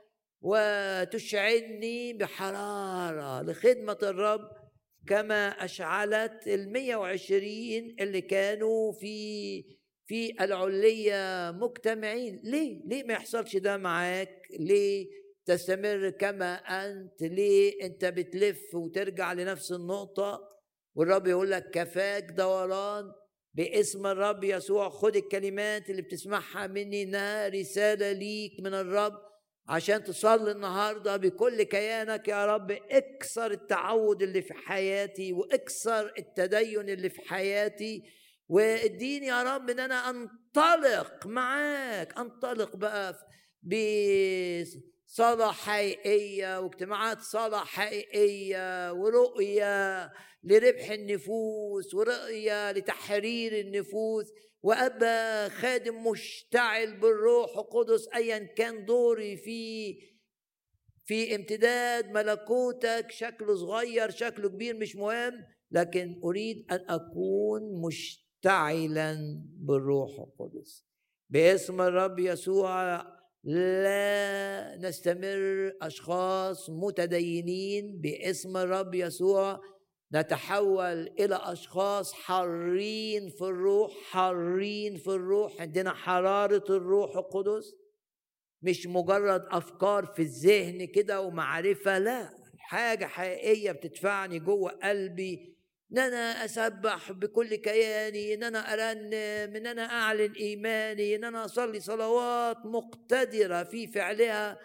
وتشعلني بحرارة لخدمة الرب كما أشعلت المية وعشرين اللي كانوا في في العلية مجتمعين ليه؟ ليه ما يحصلش ده معاك؟ ليه تستمر كما أنت؟ ليه؟ أنت بتلف وترجع لنفس النقطة؟ والرب يقول لك كفاك دوران باسم الرب يسوع. خد الكلمات اللي بتسمعها مني إنها رسالة ليك من الرب عشان تصلي النهارده بكل كيانك. يا رب اكسر التعود اللي في حياتي واكسر التدين اللي في حياتي. واديني يا رب إن أنا أنطلق معاك. أنطلق بقى بصلاة حقيقية واجتماعات صلاة حقيقية ورؤية لربح النفوس ورؤية لتحرير النفوس. وابقى خادم مشتعل بالروح القدس ايا كان دوري في في امتداد ملكوتك شكله صغير شكله كبير مش مهم لكن أريد أن أكون مشتعلا بالروح القدس. باسم الرب يسوع لا نستمر أشخاص متدينين باسم الرب يسوع. نتحول إلى أشخاص حارين في الروح حارين في الروح. عندنا حرارة الروح القدس. مش مجرد أفكار في الذهن كده ومعرفة لا حاجة حقيقية بتدفعني جوه قلبي. إن أنا أسبح بكل كياني إن أنا ارنم إن أنا أعلن إيماني إن أنا أصلي صلوات مقتدرة في فعلها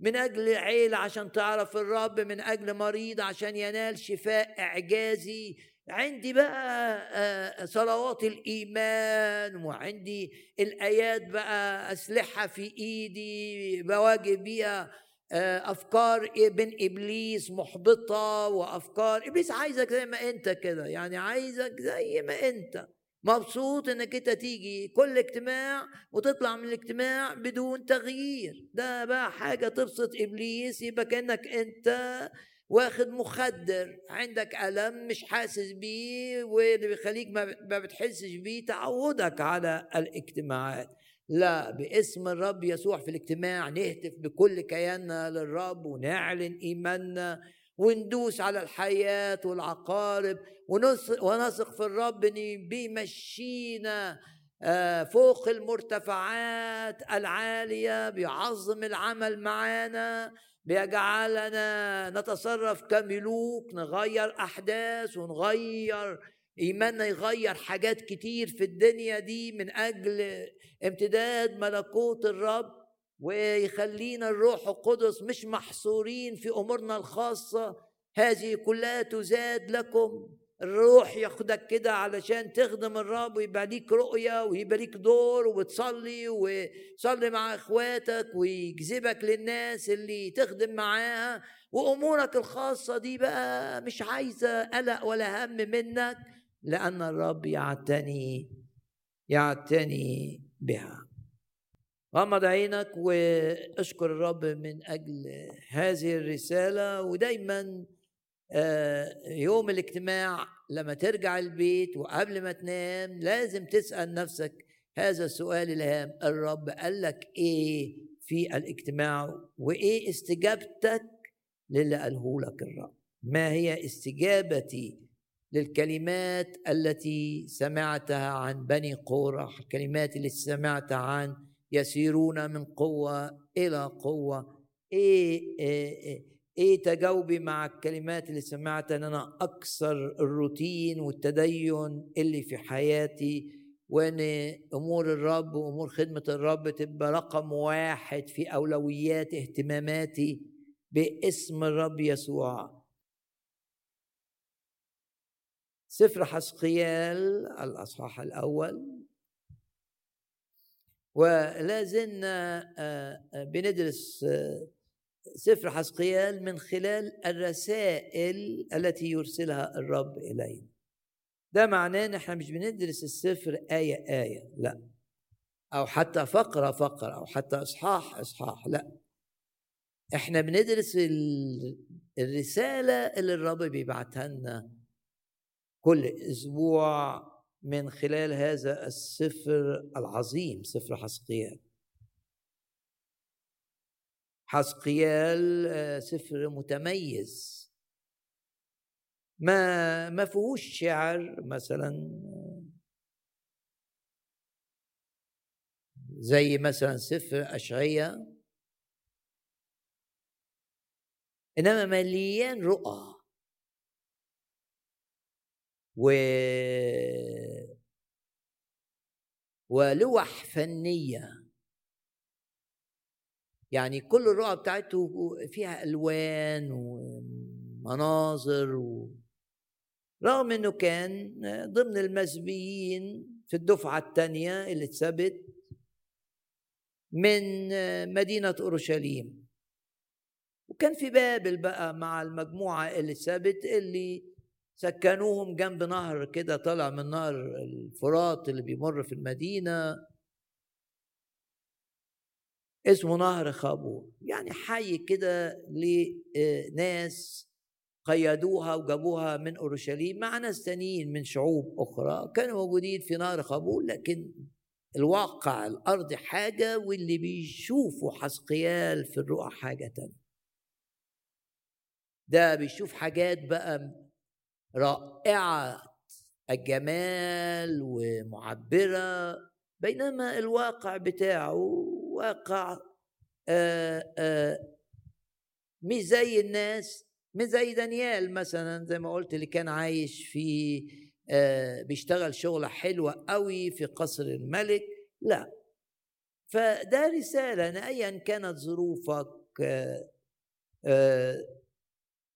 من أجل عيلة عشان تعرف الرب من أجل مريض عشان ينال شفاء إعجازي. عندي بقى صلوات الإيمان وعندي الآيات بقى أسلحة في إيدي بواجه بيها أفكار بين إبليس محبطة وأفكار إبليس عايزك زي ما أنت كده يعني عايزك زي ما أنت. مبسوط إنك أنت تيجي كل اجتماع وتطلع من الاجتماع بدون تغيير. ده بقى حاجة تبسط إبليس يبقى كأنك أنت واخد مخدر. عندك ألم مش حاسس بيه واللي بيخليك ما بتحسش بيه تعودك على الاجتماعات. لا باسم الرب يسوع في الاجتماع نهتف بكل كياننا للرب ونعلن إيماننا وندوس على الحياة والعقارب ونثق في الرب ان بيمشينا آه، فوق المرتفعات العالية بيعظم العمل معانا بيجعلنا نتصرف كملوك نغير أحداث ونغير إيماننا يغير حاجات كتير في الدنيا دي من أجل امتداد ملكوت الرب ويخلينا الروح القدس مش محصورين في أمورنا الخاصة. هذه كلها تزاد لكم. الروح ياخدك كده علشان تخدم الرب ويبقى ليك رؤية ويبقى ليك دور وتصلي وتصلي مع إخواتك ويجذبك للناس اللي تخدم معاها. وأمورك الخاصة دي بقى مش عايزة قلق ولا هم منك لأن الرب يعتني يعتني. بها. غمض عينك واشكر الرب من أجل هذه الرسالة ودايما يوم الاجتماع لما ترجع البيت وقبل ما تنام لازم تسأل نفسك هذا السؤال الهام الرب قال لك إيه في الاجتماع وإيه استجابتك للي قاله لك الرب؟ ما هي استجابتي للكلمات التي سمعتها عن بني قورح الكلمات اللي سمعتها عن يسيرون من قوة إلى قوة. إيه, إيه, إيه, إيه تجاوبي مع الكلمات اللي سمعتها أن أنا أكثر الروتين والتدين اللي في حياتي وإن أمور الرب وأمور خدمة الرب تبقى رقم واحد في أولويات اهتماماتي باسم الرب يسوع. سفر حسقيال الأصحاح الأول. ولا زلنا آه، آه، بندرس آه، سفر حسقيال من خلال الرسائل التي يرسلها الرب إلينا. ده معناه إن إحنا مش بندرس السفر آية آية لا. أو حتى فقرة فقرة أو حتى إصحاح إصحاح لا. إحنا بندرس الرسالة اللي الرب بيبعتها لنا كل أسبوع من خلال هذا السفر العظيم سفر حسقيال. حسقيال آه، سفر متميز. ما ما فيهوش شعر مثلا زي مثلا سفر أشعية. إنما مليان رؤى. و ولوح فنية. يعني كل الرؤى بتاعته فيها ألوان ومناظر و... رغم إنه كان ضمن المسبيين في الدفعة الثانية اللي اتثبت من مدينة أورشليم. وكان في بابل بقى مع المجموعة اللي اتثبت اللي سكنوهم جنب نهر كده طالع من نهر الفرات اللي بيمر في المدينة. اسمه نهر خابور يعني حي كده لناس قيدوها وجابوها من أورشليم مع ناس تانيين من شعوب أخرى كانوا موجودين في نار قبول لكن الواقع الارضي حاجة واللي بيشوفوا حسقيال في الرؤى حاجة تانية. ده بيشوف حاجات بقى رائعة الجمال ومعبرة بينما الواقع بتاعه واقع آآ آآ مش زي الناس مش زي دانيال مثلا زي ما قلت اللي كان عايش في بيشتغل شغلة حلوة قوي في قصر الملك لا. فده رسالة أيا كانت ظروفك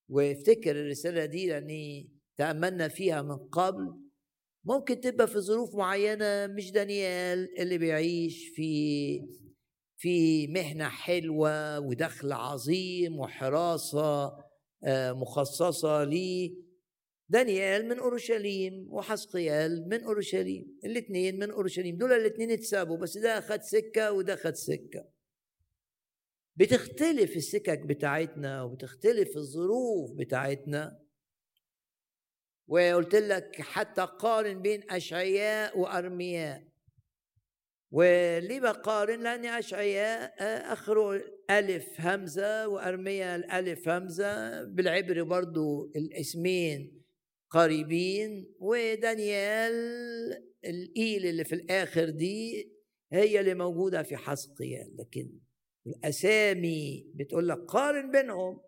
وافتكر الرسالة دي لأني تأملنا فيها من قبل ممكن تبقى في ظروف معينة مش دانيال اللي بيعيش في في مهنة حلوة ودخل عظيم وحراسة آه، مخصصة دانيال من أورشليم وحسقيال من أورشليم الاثنين من أورشليم. دول الاثنين اتسابوا بس ده أخد سكة وده أخد سكة. بتختلف السكك بتاعتنا وبتختلف الظروف بتاعتنا. وقلت لك حتى قارن بين أشعياء وأرمياء. وليه بقارن؟ لأن أشعياء آه، آخره ألف همزة وأرميا الألف همزة بالعبر برضو الاسمين قريبين. ودانيال الإيل اللي في الآخر دي هي اللي موجودة في حسقيال. لكن الأسامي بتقول لك قارن بينهم.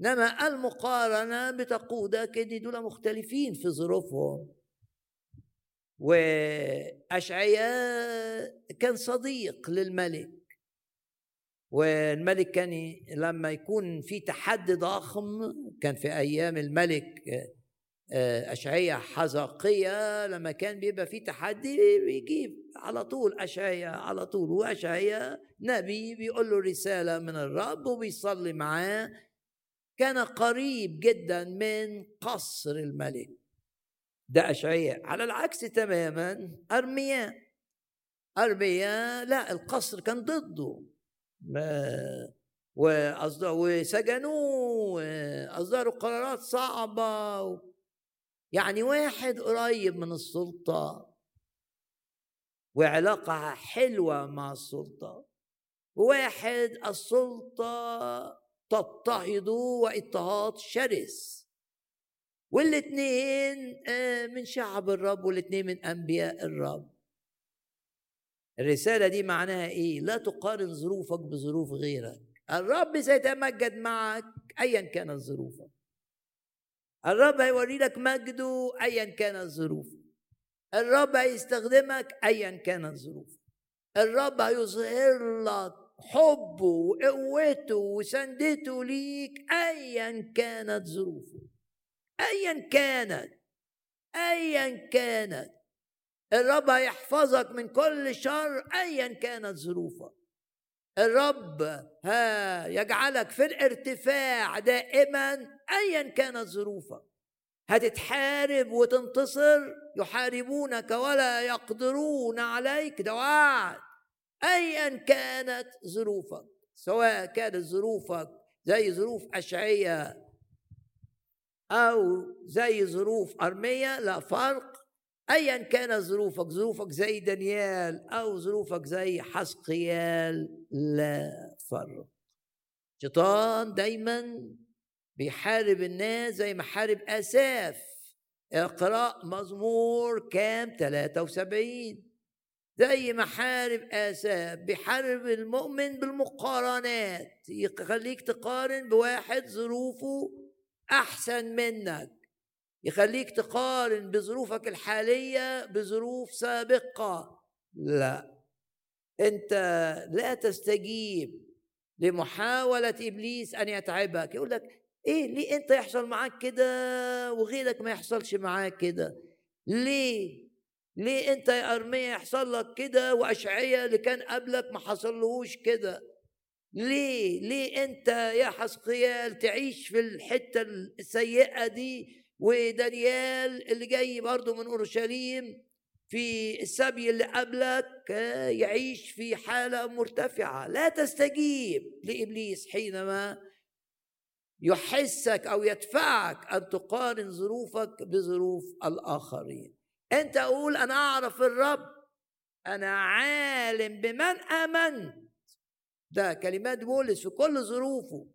إنما المقارنة بتقودك إن دول مختلفين في ظروفهم. وأشعياء كان صديق للملك. والملك كان لما يكون في تحدي ضخم كان في أيام الملك آه، أشعية حزقية لما كان بيبقى في تحدي بيجيب على طول أشعية على طول. وأشعية نبي بيقول له رسالة من الرب وبيصلي معاه كان قريب جدا من قصر الملك. ده أشعياء. على العكس تماما أرمياء. أرمياء لا القصر كان ضده. وسجنوه وأصدروا قرارات صعبة. يعني واحد قريب من السلطة. وعلاقة حلوة مع السلطة. وواحد السلطة تضطهده واضطهاد شرس. والاثنين آه، من شعب الرب والاثنين من أنبياء الرب. الرسالة دي معناها إيه؟ لا تقارن ظروفك بظروف غيرك. الرب سيتمجد معك ايا كانت ظروفك. الرب هيوري لك مجده ايا كانت ظروفك الرب هيستخدمك ايا كانت ظروفك الرب هيظهر لك حبه وقوته وسندته ليك ايا كانت ظروفه. ايا كانت. ايا كانت. الرب هيحفظك من كل شر ايا كانت ظروفك الرب ها يجعلك في الارتفاع دائما ايا كانت ظروفك هتتحارب وتنتصر يحاربونك ولا يقدرون عليك. ده وعد. ايا كانت ظروفك سواء كانت ظروفك زي ظروف اشعياء أو زي ظروف أرمية لا فرق. ايا كانت ظروفك ظروفك زي دانيال أو ظروفك زي حسقيال لا فرق. شيطان دايما بيحارب الناس زي ما حارب آساف. اقرأ مزمور كام؟ 73 زي ما حارب آساف بيحارب المؤمن بالمقارنات. يخليك تقارن بواحد ظروفه أحسن منك. يخليك تقارن بظروفك الحالية بظروف سابقة. لا أنت لا تستجيب لمحاولة إبليس أن يتعبك. يقول لك إيه ليه أنت يحصل معاك كده وغيرك ما يحصلش معاك كده؟ ليه؟ ليه أنت يا أرمية يحصل لك كده وأشعية اللي كان قبلك ما حصلهوش كده؟ ليه؟ ليه أنت يا حسقيال تعيش في الحتة السيئة دي؟ ودانيال اللي جاي برضه من أورشليم في السبي اللي قبلك يعيش في حالة مرتفعة. لا تستجيب لإبليس حينما يحسك أو يدفعك أن تقارن ظروفك بظروف الآخرين. انت أقول أنا اعرف الرب أنا عالم بمن امنت. ده كلمات بولس في كل ظروفه.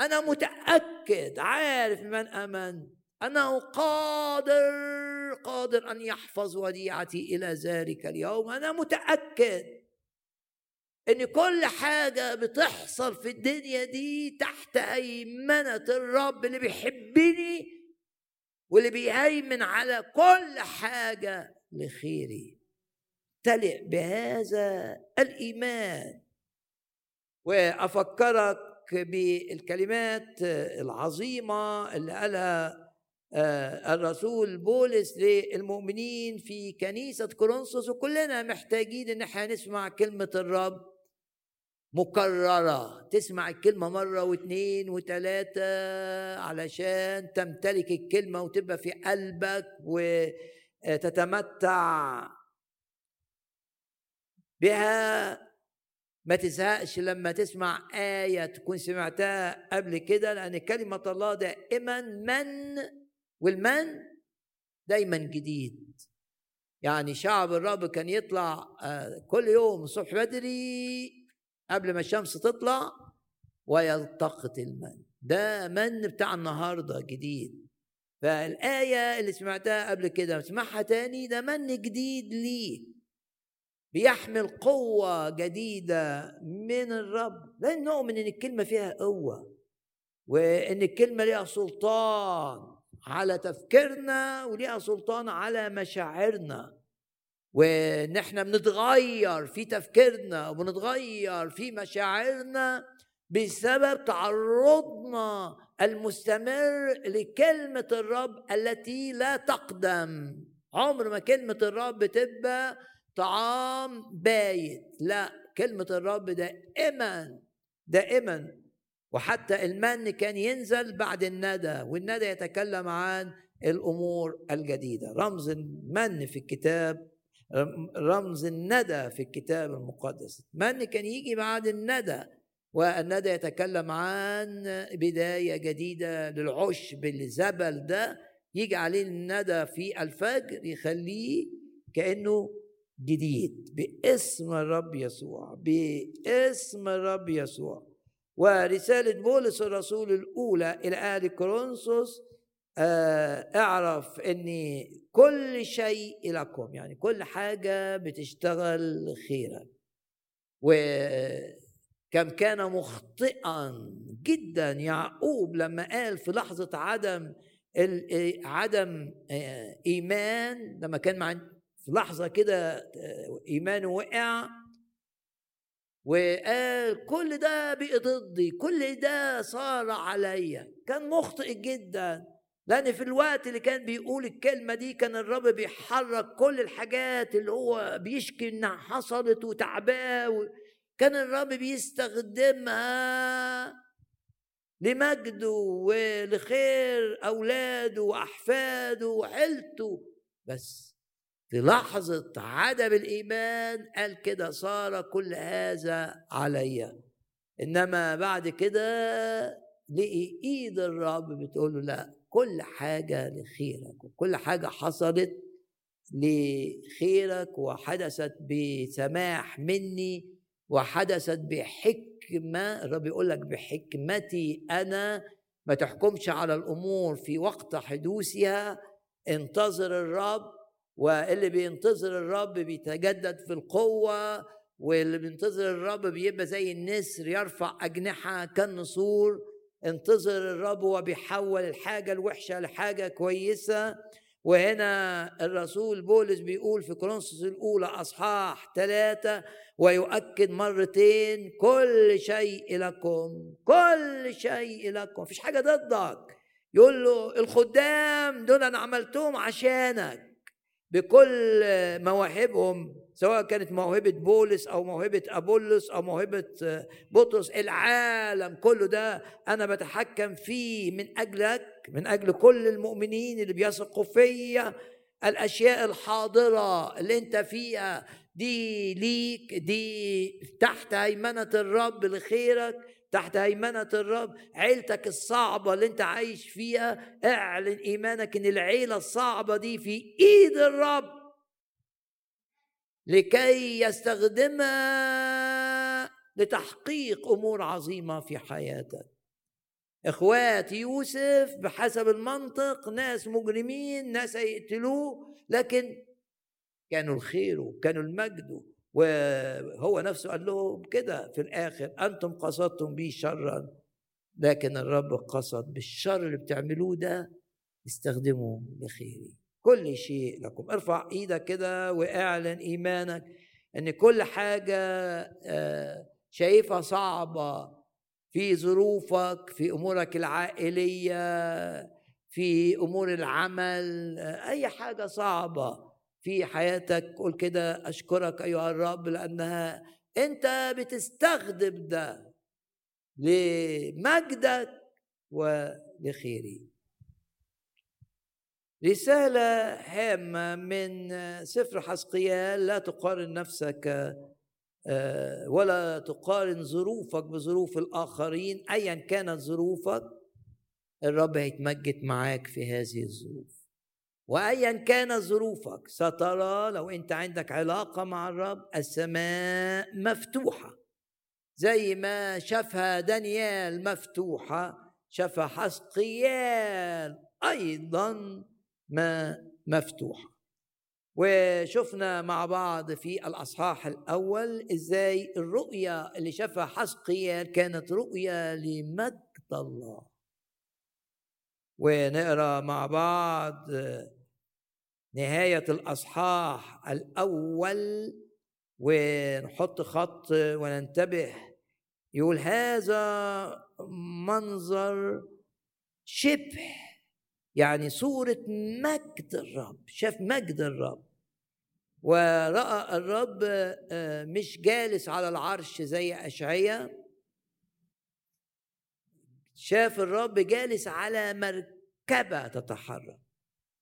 أنا متأكد عارف بمن امنت. انه قادر قادر ان يحفظ وديعتي إلى ذلك اليوم. أنا متأكد ان كل حاجة بتحصل في الدنيا دي تحت هيمنه الرب اللي بيحبني واللي بيهيمن على كل حاجة لخيري. تلئ بهذا الإيمان. وأفكرك بالكلمات العظيمة اللي قالها آه، الرسول بولس للمؤمنين في كنيسة كورنثوس وكلنا محتاجين إن إحنا نسمع كلمة الرب. مكررة. تسمع الكلمة مرة واثنين وثلاثة علشان تمتلك الكلمة وتبقى في قلبك وتتمتع بها. ما تزهقش لما تسمع آية تكون سمعتها قبل كده لأن كلمة الله دائما من والمن دايما جديد. يعني شعب الرب كان يطلع آه، كل يوم الصبح بدري قبل ما الشمس تطلع ويلتقط المن ده من بتاع النهارده جديد. فالآية اللي سمعتها قبل كده اسمعها تاني ده من جديد ليك بيحمل قوة جديدة من الرب. لأن نؤمن إن الكلمة فيها قوة وإن الكلمة ليها سلطان على تفكيرنا وليها سلطان على مشاعرنا. وإن إحنا بنتغير في تفكيرنا وبنتغير في مشاعرنا بسبب تعرضنا المستمر لكلمة الرب التي لا تقدم. عمر ما كلمة الرب تبقى طعام بايت لا كلمة الرب دائما دائما. وحتى المن كان ينزل بعد الندى والندى يتكلم عن الأمور الجديدة. رمز المن في الكتاب رمز الندى في الكتاب المقدس. المن كان يجي بعد الندى والندى يتكلم عن بداية جديدة للعشب الزبل ده يجي عليه الندى في الفجر يخليه كأنه جديد. باسم الرب يسوع باسم الرب يسوع. ورسالة بولس الرسول الأولى إلى أهل كورنثوس اعرف ان كل شيء لكم يعني كل حاجة بتشتغل خيرا. وكم كان مخطئا جدا يعقوب لما قال في لحظة عدم عدم آه، إيمان لما كان مع في لحظة كده آه، إيمانه وقع. وقال كل ده بقي ضدي كل ده صار عليا. كان مخطئ جدا. لأن في الوقت اللي كان بيقول الكلمة دي كان الرب بيحرك كل الحاجات اللي هو بيشكي إنها حصلت وتعباه كان الرب بيستخدمها لمجده ولخير أولاده وأحفاده وعيلته. بس في لحظة عدم الإيمان قال كده صار كل هذا عليا. إنما بعد كده لقي إيد الرب بتقول له لا كل حاجة لخيرك وكل حاجة حصلت لخيرك وحدثت بسماح مني وحدثت بحكمة الرب يقول لك بحكمتي أنا. ما تحكمش على الأمور في وقت حدوثها. انتظر الرب واللي بينتظر الرب بيتجدد في القوة واللي بينتظر الرب بيبقى زي النسر يرفع أجنحة كالنسور. انتظر الرب وبيحول الحاجة الوحشة لحاجة كويسة. وهنا الرسول بولس بيقول في كورنثوس الأولى أصحاح ثلاثة ويؤكد مرتين كل شيء لكم كل شيء لكم. مفيش حاجة ضدك. يقول له الخدام دول أنا عملتهم عشانك بكل مواهبهم. سواء كانت موهبة بولس أو موهبة أبولس أو موهبة بطرس العالم كله ده أنا بتحكم فيه من أجلك من أجل كل المؤمنين اللي بيثقوا فيا الأشياء الحاضرة اللي أنت فيها دي ليك دي تحت هيمنة الرب لخيرك تحت هيمنة الرب عيلتك الصعبة اللي أنت عايش فيها اعلن إيمانك إن العيلة الصعبة دي في إيد الرب. لكي يستخدمها لتحقيق أمور عظيمة في حياتك. اخوات يوسف بحسب المنطق ناس مجرمين ناس هيقتلوه لكن كانوا الخير وكانوا المجد. وهو نفسه قال لهم كده في الآخر أنتم قصدتم بي شرا لكن الرب قصد بالشر اللي بتعملوه ده استخدموه لخيري. كل شيء لكم. ارفع إيدك كده واعلن ايمانك ان كل حاجة آه، شايفها صعبة في ظروفك في امورك العائلية في امور العمل آه، اي حاجة صعبة في حياتك قول كده أشكرك أيها الرب لأنها أنت بتستخدم ده لمجدك ولخيري. رسالة هامة من سفر حسقيال لا تقارن نفسك آه، ولا تقارن ظروفك بظروف الآخرين. أيا كانت ظروفك الرب هيتمجد معاك في هذه الظروف. وايا كانت ظروفك سترى لو أنت عندك علاقة مع الرب السماء مفتوحة. زي ما شافها دانيال مفتوحة شافها حسقيال أيضا ما مفتوحة. وشفنا مع بعض في الأصحاح الأول إزاي الرؤيه اللي شافها حسقيال كانت رؤيه لمجد الله. ونقرأ مع بعض نهاية الأصحاح الأول ونحط خط وننتبه. يقول هذا منظر شبه يعني صورة مجد الرب شاف مجد الرب. ورأى الرب آه، مش جالس على العرش زي أشعية. شاف الرب جالس على مركبة تتحرك.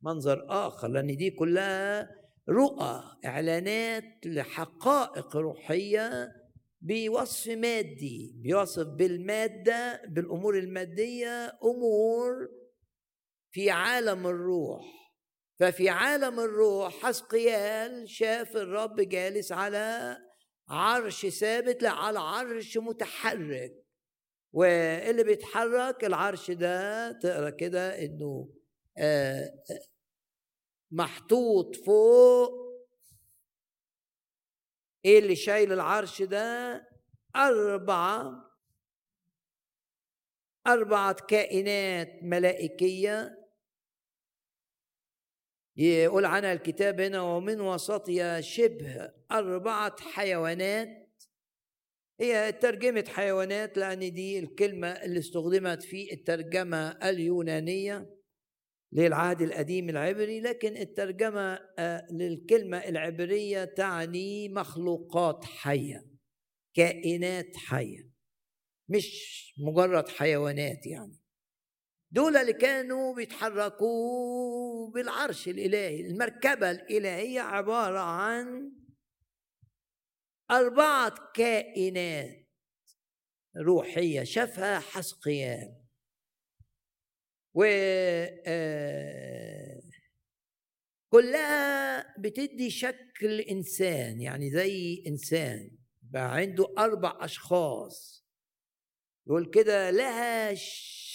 منظر آخر لأن دي كلها رؤى إعلانات لحقائق روحية بوصف مادي بيوصف بالمادة بالأمور المادية أمور في عالم الروح. ففي عالم الروح حسقيال شاف الرب جالس على عرش ثابت لا على عرش متحرك. واللي بيتحرك العرش ده تقرأ كده إنه آه، محطوط فوق. إيه اللي شايل العرش ده؟ أربعة أربعة كائنات ملائكية يقول عنها الكتاب هنا ومن وسطها شبه أربعة حيوانات. هي ترجمة حيوانات لأن دي الكلمة اللي استخدمت في الترجمة اليونانية للعهد القديم العبري لكن الترجمة آه، للكلمة العبرية تعني مخلوقات حية كائنات حية مش مجرد حيوانات يعني. دول اللي كانوا بيتحركوا بالعرش الإلهي. المركبة الإلهية عبارة عن أربعة كائنات روحية شافها حسقيان. و آه، كلها بتدي شكل إنسان يعني زي إنسان. بقى عنده أربع أشخاص. يقول كده لها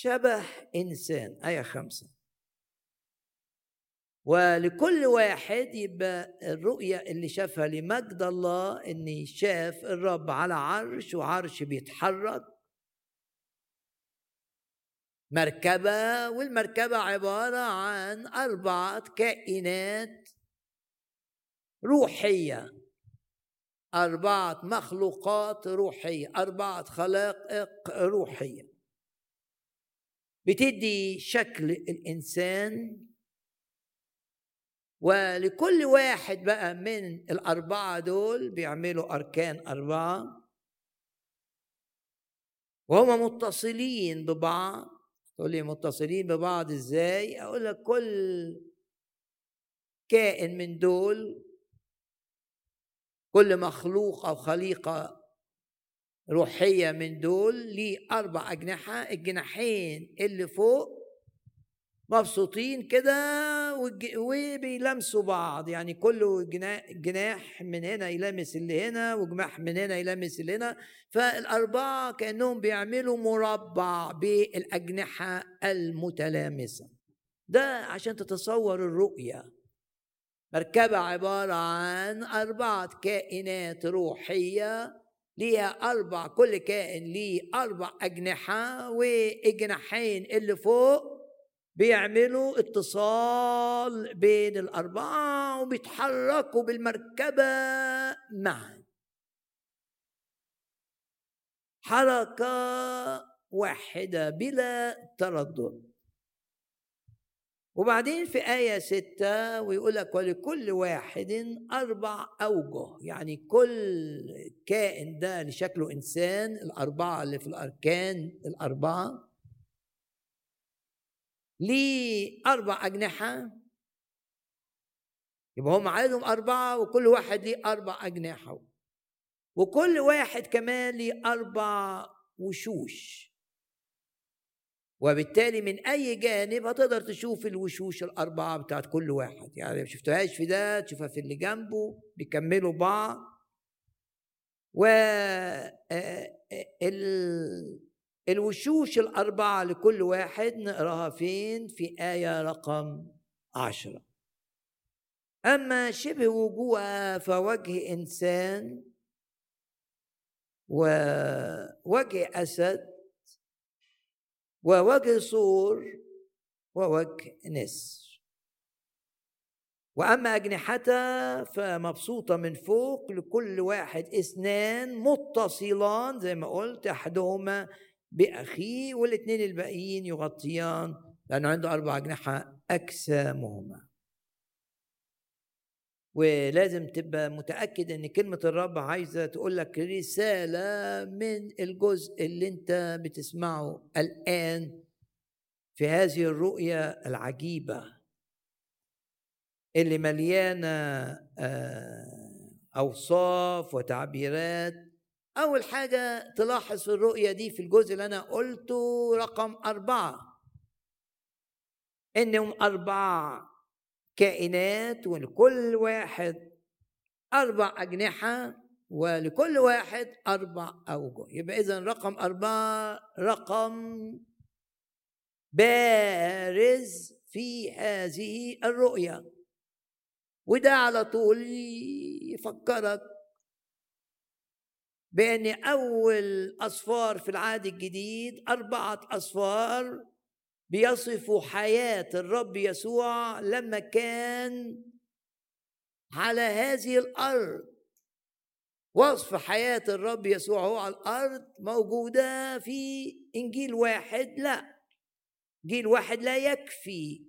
شبه إنسان آية خمسة. ولكل واحد يبقى الرؤية اللي شافها لمجد الله إن شاف الرب على عرش وعرش بيتحرك. مركبة والمركبة عبارة عن أربعة كائنات روحية. أربعة مخلوقات روحية أربعة خلائق روحية. بتدي شكل الإنسان. ولكل واحد بقى من الأربعة دول بيعملوا أركان أربعة. وهم متصلين ببعض. تقول لي متصلين ببعض إزاي؟ أقول لك كل كائن من دول كل مخلوق أو خليقه روحية من دول ليه أربع أجنحة الجناحين اللي فوق مبسوطين كده وبيلمسوا بعض. يعني كله جناح من هنا يلمس اللي هنا وجماح من هنا يلمس اللي هنا. فالأربعة كأنهم بيعملوا مربع بالأجنحة المتلامسة. ده عشان تتصور الرؤية. مركبة عبارة عن أربعة كائنات روحية ليها أربع كل كائن ليه أربع أجنحة والجناحين اللي فوق بيعملوا اتصال بين الأربعة وبيتحركوا بالمركبة معا. حركة واحدة بلا تردد. وبعدين في آية ستة ويقول لك ولكل واحد أربع أوجه يعني كل كائن ده اللي شكله إنسان الأربعة اللي في الأركان الأربعة. ليه أربع أجنحة؟ يبقى هم عددهم أربعة وكل واحد ليه أربع أجنحة وكل واحد كمان ليه أربع وشوش. وبالتالي من أي جانب هتقدر تشوف الوشوش الأربعة بتاعت كل واحد. يعني ما شفتهاش في ده تشوفها في اللي جنبه بيكملوا بعض. و الوشوش الأربعة لكل واحد نقراها فين؟ في آية رقم عشرة. أما شبه وجوه فوجه إنسان ووجه أسد ووجه صور ووجه نسر. وأما أجنحتها فمبسوطة من فوق لكل واحد اثنان متصلان زي ما قلت أحدهما بأخيه والاثنين الباقيين يغطيان لأنه عنده أربع أجنحة أجسامهما. ولازم تبقى متأكد إن كلمة الرب عايزة تقول لك رسالة من الجزء اللي أنت بتسمعه الآن في هذه الرؤية العجيبة اللي مليانة آه، أوصاف وتعبيرات. أول حاجة تلاحظ في الرؤية دي في الجزء اللي أنا قلته رقم أربعة. إنهم أربع كائنات ولكل واحد أربع أجنحة ولكل واحد أربع أوجه. يبقى إذا رقم أربعة رقم بارز في هذه الرؤية. وده على طول يفكرك بأن أول أصفار في العهد الجديد أربعة أصفار بيصفوا حياة الرب يسوع لما كان على هذه الأرض. وصف حياة الرب يسوع هو على الأرض موجودة في إنجيل واحد لا. جيل واحد لا يكفي.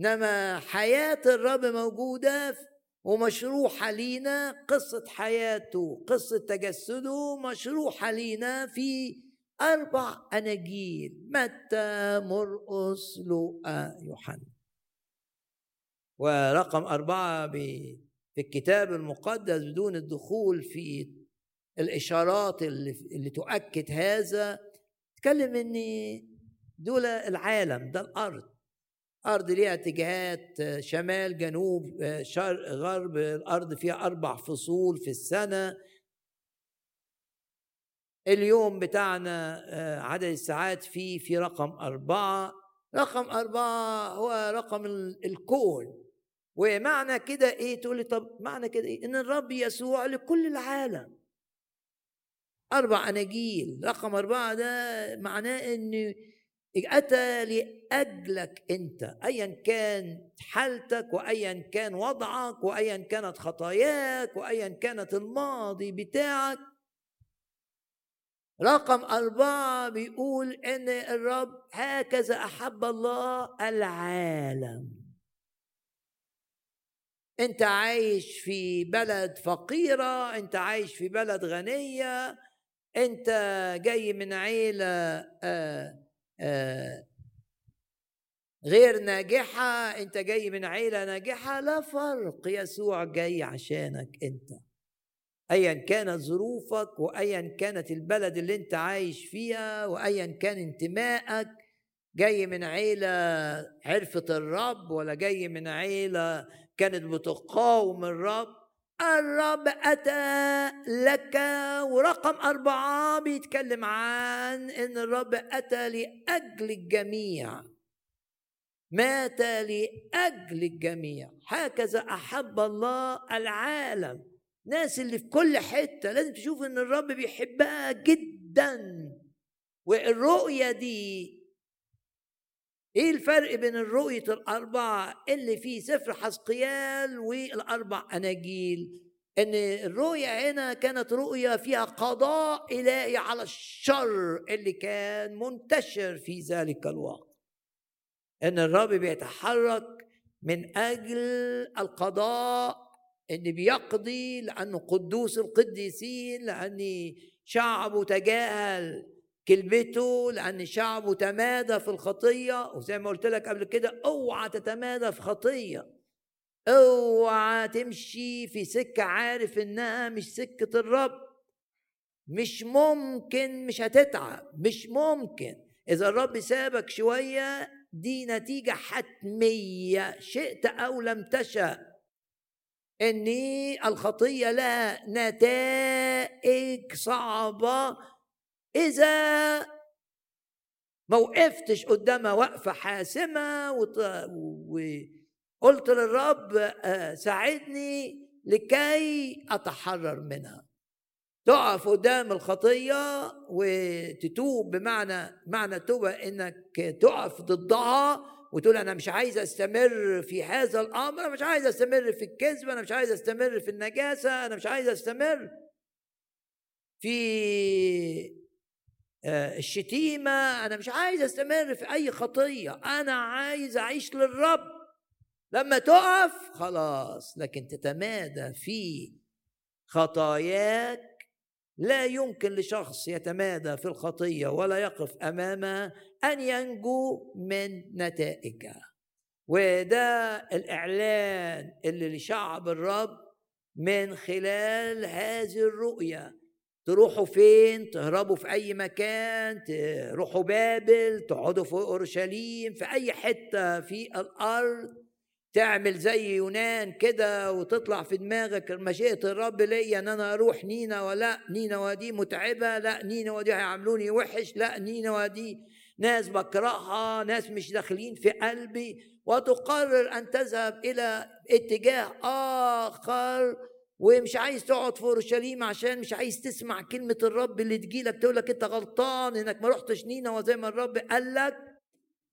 إنما حياة الرب موجودة ومشروحة لينا قصة حياته قصة تجسده مشروحة لينا في أربع أناجيل. متى مرقس لوقا يوحنا. ورقم أربعة في الكتاب المقدس بدون الدخول في الإشارات اللي, اللي تؤكد هذا. تكلم إن دول العالم ده الأرض. أرض ليها اتجاهات شمال جنوب شرق غرب. الأرض فيها أربع فصول في السنة. اليوم بتاعنا عدد الساعات فيه في رقم أربعة. رقم أربعة هو رقم الكون. ومعنى كده إيه؟ تقول لي طب معنى كده إيه؟ إن الرب يسوع لكل العالم. أربع أناجيل. رقم أربعة ده معناه إن أتى لأجلك أنت أيا كان حالتك وأيا كان وضعك وأيا كانت خطاياك وأيا كانت الماضي بتاعك. رقم أربعة بيقول إن الرب هكذا أحب الله العالم. أنت عايش في بلد فقيرة أنت عايش في بلد غنية أنت جاي من عيلة آه آه غير ناجحة أنت جاي من عيلة ناجحة لا فرق يسوع جاي عشانك أنت. ايا كانت ظروفك وايا كانت البلد اللي أنت عايش فيها وايا كان انتمائك. جاي من عيلة عرفت الرب ولا جاي من عيلة كانت بتقاوم الرب. الرب أتى لك ورقم أربعة بيتكلم عن إن الرب أتى لأجل الجميع. مات لأجل الجميع. هكذا أحب الله العالم. ناس اللي في كل حتة لازم تشوف إن الرب بيحبها جدا والرؤية دي إيه الفرق بين الرؤية الأربعة اللي في سفر حسقيال والأربع أناجيل؟ إن الرؤية هنا كانت رؤية فيها قضاء إلهي على الشر اللي كان منتشر في ذلك الوقت. إن الرب بيتحرك من أجل القضاء ان بيقضي لأنه قدوس القديسين لأن شعبه تجاهل كلمته لأن شعبه تمادى في الخطية. وزي ما قلت لك قبل كده أوعى تتمادى في خطية. أوعى تمشي في سكة عارف إنها مش سكة الرب. مش ممكن مش هتتعب مش ممكن. إذا الرب سابك شوية دي نتيجة حتمية. شئت أو لم تشأ. ان الخطية لها نتائج صعبة. إذا ما وقفتش قدامها وقفة حاسمة وقلت للرب آه، ساعدني لكي أتحرر منها. تقف قدام الخطية وتتوب بمعنى معنى توبه إنك تقف ضدها وتقول أنا مش عايز أستمر في هذا الأمر أنا مش عايز أستمر في الكذب أنا مش عايز أستمر في النجاسة أنا مش عايز أستمر في آه، الشتيمة أنا مش عايز أستمر في أي خطية أنا عايز أعيش للرب. لما تقف خلاص لكن تتمادى في خطاياك. لا يمكن لشخص يتمادى في الخطية ولا يقف أمامها أن ينجو من نتائجها. وده الإعلان اللي لشعب الرب من خلال هذه الرؤية. تروحوا فين؟ تهربوا في أي مكان؟ تروحوا بابل؟ تقعدوا في أورشليم؟ في أي حتة في الأرض؟ تعمل زي يونان كده وتطلع في دماغك مشيئة الرب ليا إن أنا أروح نينا ولا نينا دي متعبة. لا نينا دي هيعاملوني وحش. لا نينا دي ناس بكرهها ناس مش داخلين في قلبي. وتقرر أن تذهب إلى اتجاه آخر ومش عايز تقعد في أورشليم عشان مش عايز تسمع كلمة الرب اللي تجيلك تقول لك أنت غلطان إنك ما رحتش نينا زي ما الرب قال لك.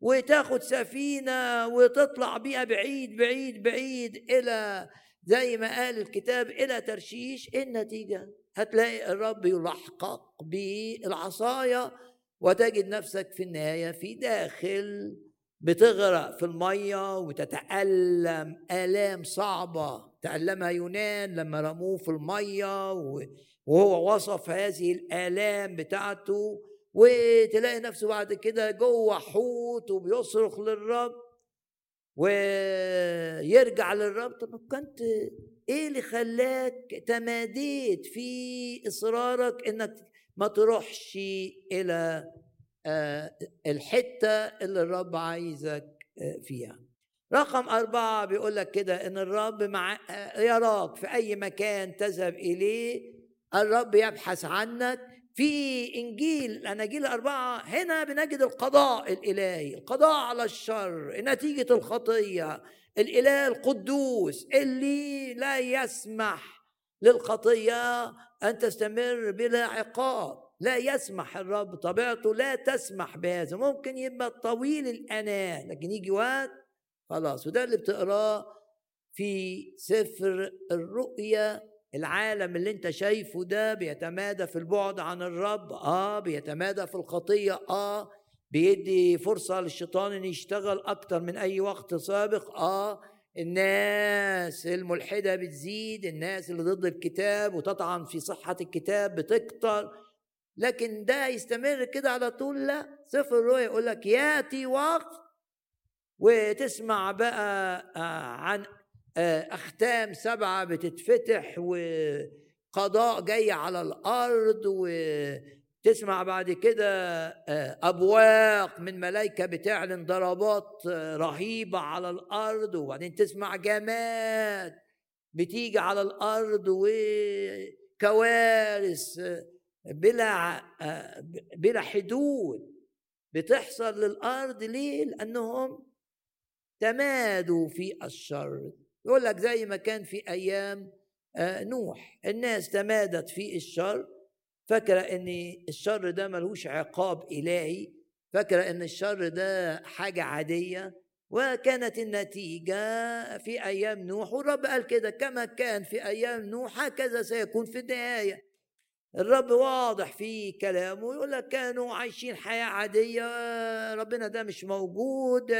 وتاخد سفينة وتطلع بيها بعيد بعيد بعيد إلى زي ما قال الكتاب إلى ترشيش. النتيجة؟ هتلاقي الرب يلحقك بالعصايه وتجد نفسك في النهاية في داخل بتغرق في المية وتتألم آلام صعبة. تألمها يونان لما رموه في المية وهو وصف هذه الآلام بتاعته وتلاقي نفسه بعد كده جوه حوت وبيصرخ للرب ويرجع للرب. طب كنت إيه اللي خلاك تماديت في إصرارك إنك ما تروحش إلى آه، الحتة اللي الرب عايزك آه، فيها. رقم أربعة بيقول لك كده إن الرب مع آه، يراك في أي مكان تذهب إليه الرب يبحث عنك. في إنجيل الأناجيل الأربعة هنا بنجد القضاء الإلهي القضاء على الشر نتيجة الخطية الإله القدوس اللي لا يسمح للخطية أن تستمر بلا عقاب. لا يسمح الرب طبيعته لا تسمح بهذا. ممكن يبقى طويل الأناة لكن يجي وقت خلاص. وده اللي بتقراه في سفر الرؤيا. العالم اللي انت شايفه ده بيتمادى في البعد عن الرب. آه بيتمادى في الخطية. آه بيدي فرصة للشيطان إن يشتغل أكتر من أي وقت سابق. آه الناس الملحدة بتزيد الناس اللي ضد الكتاب وتطعن في صحة الكتاب بتكتر. لكن ده يستمر كده على طول؟ لا. سفر الرؤيا يقول لك يأتي وقت وتسمع بقى آه، عن آه، أختام سبعة بتتفتح وقضاء جاي على الأرض وتسمع بعد كده آه، أبواق من ملائكة بتعلن ضربات رهيبة على الأرض وبعدين تسمع جماد بتيجي على الأرض وكوارث بلا بلا حدود بتحصل للأرض ليه؟ لأنهم تمادوا في الشر يقول لك زي ما كان في أيام آه، نوح الناس تمادت في الشر فاكره إن الشر ده ملوش عقاب إلهي فاكره إن الشر ده حاجة عادية وكانت النتيجة في أيام نوح والرب قال كده كما كان في أيام نوح هكذا سيكون في النهاية. الرب واضح في كلامه يقول لك كانوا عايشين حياة عادية ربنا ده مش موجود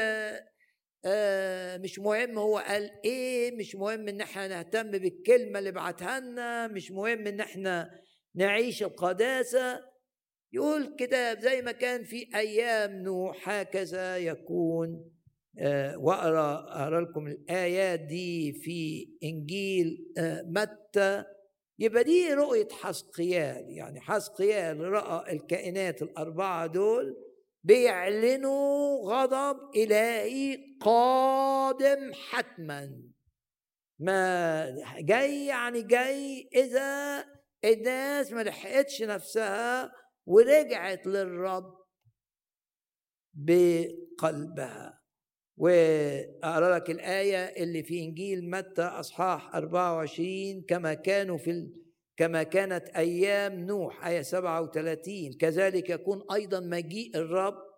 آه، مش مهم هو قال إيه مش مهم إن إحنا نهتم بالكلمة اللي بعتها لنا مش مهم إن إحنا نعيش القداسة. يقول كده زي ما كان في أيام نوح هكذا يكون. آه، واقرا اقرا لكم الآيات دي في إنجيل آه، متى. يبقى دي رؤية حسقيال يعني حسقيال رأى الكائنات الأربعة دول بيعلنوا غضب إلهي قادم حتما. ما جاي يعني جاي إذا الناس ما لحقتش نفسها ورجعت للرب بقلبها. وأقرأ لك الآية اللي في إنجيل متى أصحاح 24 كما كانوا في كما كانت أيام نوح آية 37 كذلك يكون أيضا مجيء الرب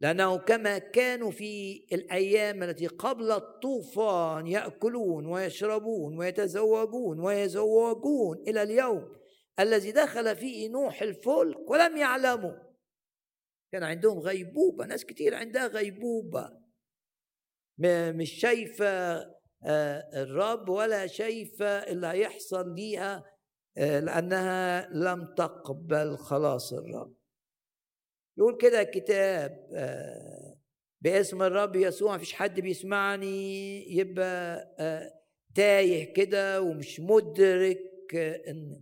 لأنه كما كانوا في الأيام التي قبل الطوفان يأكلون ويشربون ويتزوجون ويزوجون إلى اليوم الذي دخل فيه نوح الفلك ولم يعلموا. كان عندهم غيبوبة ناس كتير عندها غيبوبة. مش شايفة آه، الرب ولا شايفة اللي هيحصل ليها آه، لأنها لم تقبل خلاص الرب. يقول كده الكتاب آه، باسم الرب يسوع مفيش حد بيسمعني يبقى تايه كده ومش مدرك إن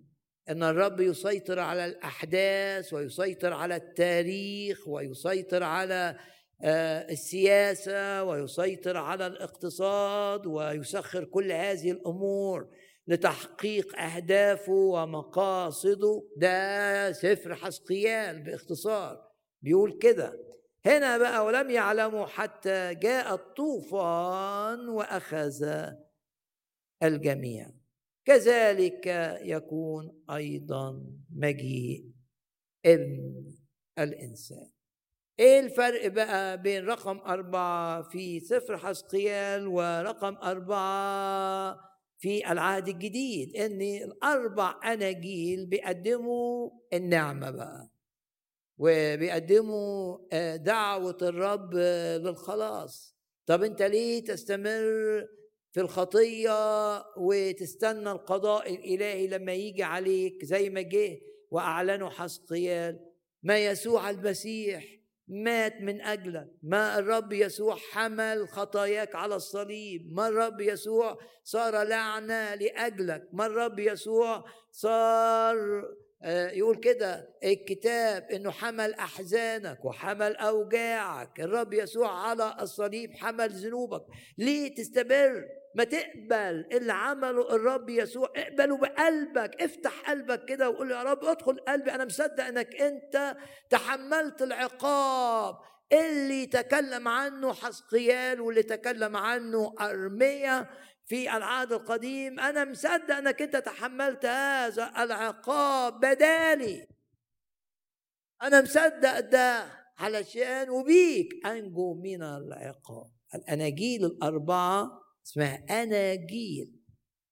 إن الرب يسيطر على الأحداث ويسيطر على التاريخ ويسيطر على آه، السياسة ويسيطر على الاقتصاد ويسخر كل هذه الأمور لتحقيق أهدافه ومقاصده. ده سفر حسقيال باختصار. بيقول كده. هنا بقى ولم يعلموا حتى جاء الطوفان وأخذ الجميع. كذلك يكون أيضا مجيء ابن الإنسان. إيه الفرق بقى بين رقم أربعة في سفر حسقيال ورقم أربعة في العهد الجديد؟ ان الأربع أناجيل بيقدموا النعمة بقى. وبيقدموا آه، دعوة الرب للخلاص طب انت ليه تستمر في الخطية وتستنى القضاء الإلهي لما يجي عليك زي ما جه واعلنوا حسقيال ما يسوع المسيح مات من اجلك ما الرب يسوع حمل خطاياك على الصليب. ما الرب يسوع صار لعنة لأجلك. ما الرب يسوع صار آه، يقول كده الكتاب إنه حمل أحزانك وحمل أوجاعك الرب يسوع على الصليب حمل ذنوبك. ليه تستمر؟ ما تقبل اللي عمله الرب يسوع اقبله بقلبك افتح قلبك كده وقول يا رب ادخل قلبي أنا مصدق إنك أنت تحملت العقاب. اللي تكلم عنه حسقيال واللي تكلم عنه أرميا في العهد القديم أنا مصدق إنك أنت تحملت هذا العقاب بدالي. أنا مصدق ده علشان وبيك أنجو من العقاب. الأناجيل الأربعة اسمها أناجيل.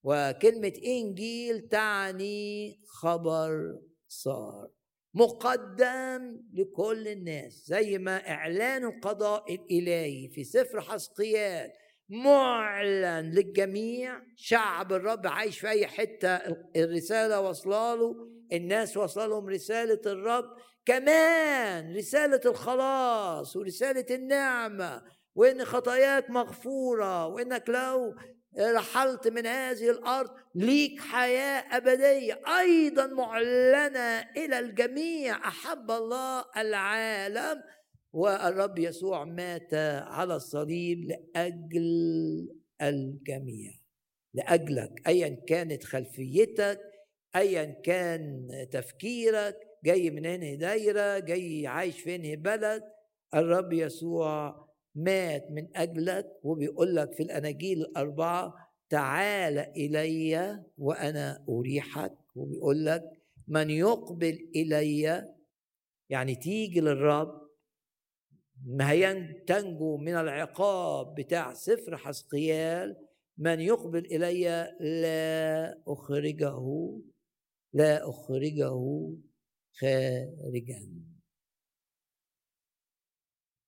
وكلمة إنجيل تعني خبر صار. مقدم لكل الناس زي ما إعلان القضاء الإلهي في سفر حسقيال معلن للجميع. شعب الرب عايش في أي حتة الرسالة واصلة له الناس وصل لهم رسالة الرب. كمان رسالة الخلاص ورسالة النعمة وإن خطاياك مغفورة وإنك لو رحلت من هذه الأرض ليك حياة أبدية. أيضا معلنة إلى الجميع أحب الله العالم. والرب يسوع مات على الصليب لأجل الجميع لأجلك ايا كانت خلفيتك ايا كان تفكيرك جاي من هنا دايرة جاي عايش في انهي بلد الرب يسوع مات من أجلك وبيقول لك في الأناجيل الأربعة تعال إلي وأنا أريحك وبيقول لك من يقبل إلي يعني تيجي للرب ما تنجو من العقاب بتاع سفر حسقيال من يقبل إلي لا أخرجه لا أخرجه خارجا.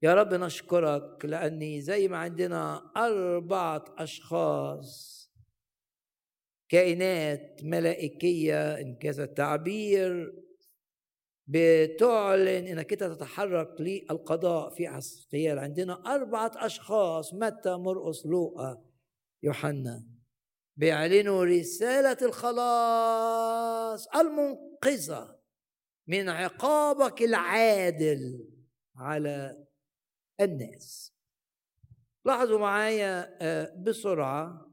يا رب نشكرك لأني زي ما عندنا أربعة أشخاص كائنات ملائكية إن كذا التعبير بتعلن إنك أنت تتحرك للقضاء في عسقيال عندنا أربعة أشخاص متى مرقس لوقا يوحنا. بيعلنوا رسالة الخلاص المنقذة من عقابك العادل على الناس. لاحظوا معايا آه، بسرعة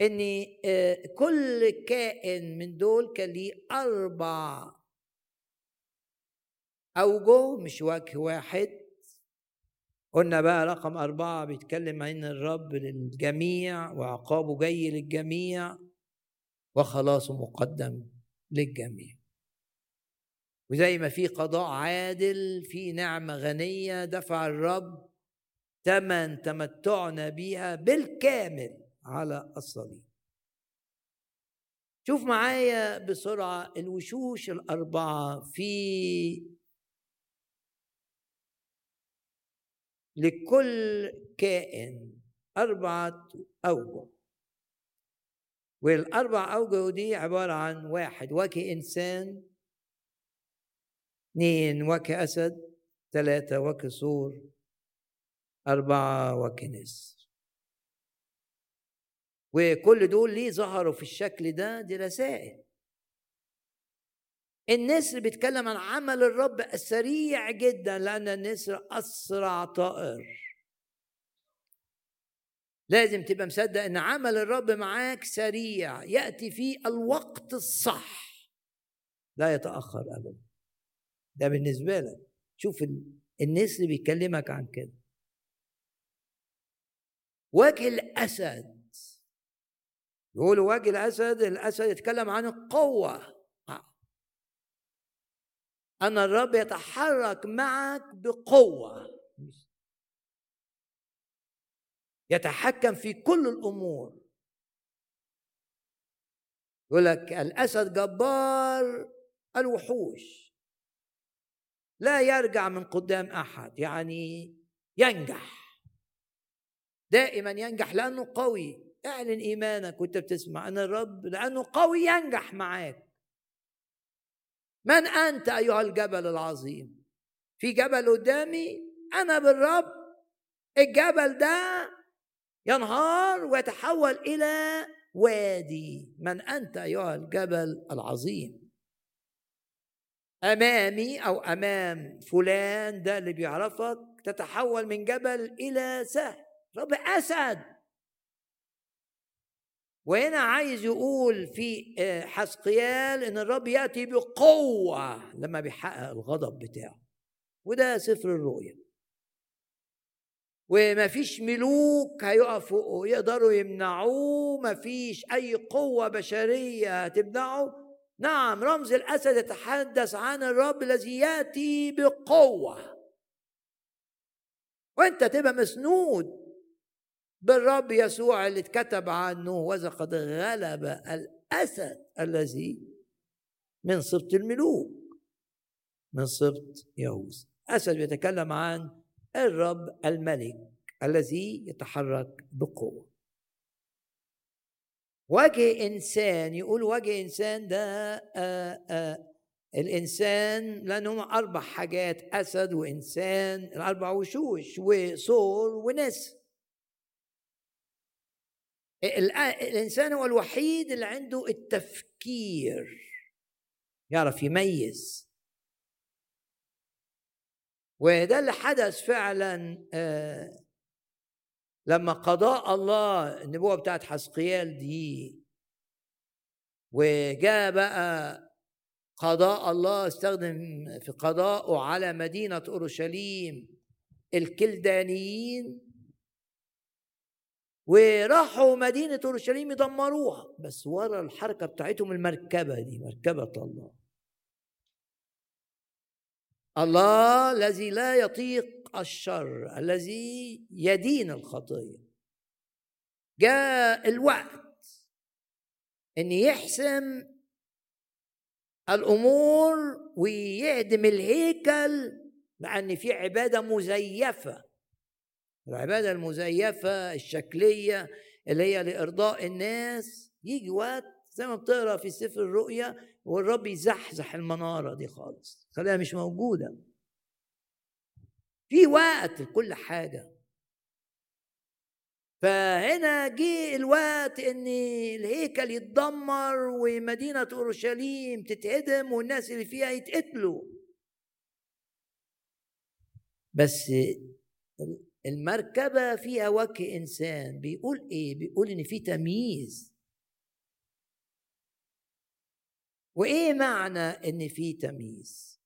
ان آه، كل كائن من دول كان ليه أربع أوجه مش وجه واحد. قلنا بقى رقم أربعة بيتكلم عن الرب للجميع وعقابه جاي للجميع وخلاصه مقدم للجميع. وزي ما في قضاء عادل في نعمة غنية دفع الرب ثمن تمتعنا بها بالكامل على الصليب. شوف معايا بسرعة الوشوش الأربعة في لكل كائن أربعة أوجه. والأربع أوجه دي عبارة عن واحد وجه إنسان اثنين وجه أسد ثلاثة وجه صور أربعة وجه نسر. وكل دول ليه ظهروا في الشكل ده دي رسائل. النسر بيتكلم عن عمل الرب السريع جدا لأن النسر أسرع طائر. لازم تبقى مصدق إن عمل الرب معاك سريع يأتي في الوقت الصح. لا يتأخر ابدا. ده بالنسبة لك. شوف النسر بيكلمك عن كده. وجه الأسد. يقولوا وجه الأسد الأسد يتكلم عن القوة. ان الرب يتحرك معك بقوة. يتحكم في كل الأمور. يقول لك الأسد جبار الوحوش. لا يرجع من قدام أحد يعني ينجح. دائما ينجح لأنه قوي. اعلن إيمانك وأنت بتسمع. ان الرب لأنه قوي ينجح معاك. من أنت أيها الجبل العظيم؟ في جبل قدامي أنا بالرب. الجبل ده ينهار ويتحول إلى وادي. من أنت أيها الجبل العظيم؟ أمامي أو أمام فلان ده اللي بيعرفك تتحول من جبل إلى سهل. رب أسد. وهنا عايز يقول في آه، حسقيال إن الرب يأتي بقوة لما بيحقق الغضب بتاعه. وده سفر الرؤيا. وما فيش ملوك هيقفوا يقدروا يمنعوه ما فيش أي قوة بشرية هتمنعه. نعم رمز الأسد يتحدث عن الرب الذي يأتي بقوة. وأنت تبقى مسنود بالرب يسوع اللي اتكتب عنه وذا قد غلب الأسد الذي من سبط الملوك من سبط يهوذا. أسد بيتكلم عن الرب الملك الذي يتحرك بقوة. وجه إنسان يقول وجه إنسان ده آآ آه، آآ آه، الإنسان لأنهم أربع حاجات أسد وإنسان الأربع وشوش وصور ونسر. الإنسان هو الوحيد اللي عنده التفكير. يعرف يميز. وده اللي حدث فعلا لما قضاء الله النبوة بتاعت حسقيال دي. وجاء بقى قضاء الله استخدم في قضاءه على مدينة أورشليم الكلدانيين. وراحوا مدينة أورشليم يدمروها بس ورا الحركة بتاعتهم المركبة دي مركبة الله. الله الذي لا يطيق الشر الذي يدين الخطية. جاء الوقت إن يحسم الأمور ويهدم الهيكل لأن في عبادة مزيفة. العبادة المزيفة الشكلية اللي هي لإرضاء الناس. يجي وقت زي ما بتقرأ في سفر الرؤيا والرب يزحزح المنارة دي خالص خليها مش موجودة. في وقت لكل حاجة. فهنا جه الوقت إن الهيكل يتدمر ومدينة أورشليم تتهدم والناس اللي فيها يتقتلوا. بس المركبة فيها وجه إنسان. بيقول إيه؟ بيقول إن في تمييز. وإيه معنى إن في تمييز؟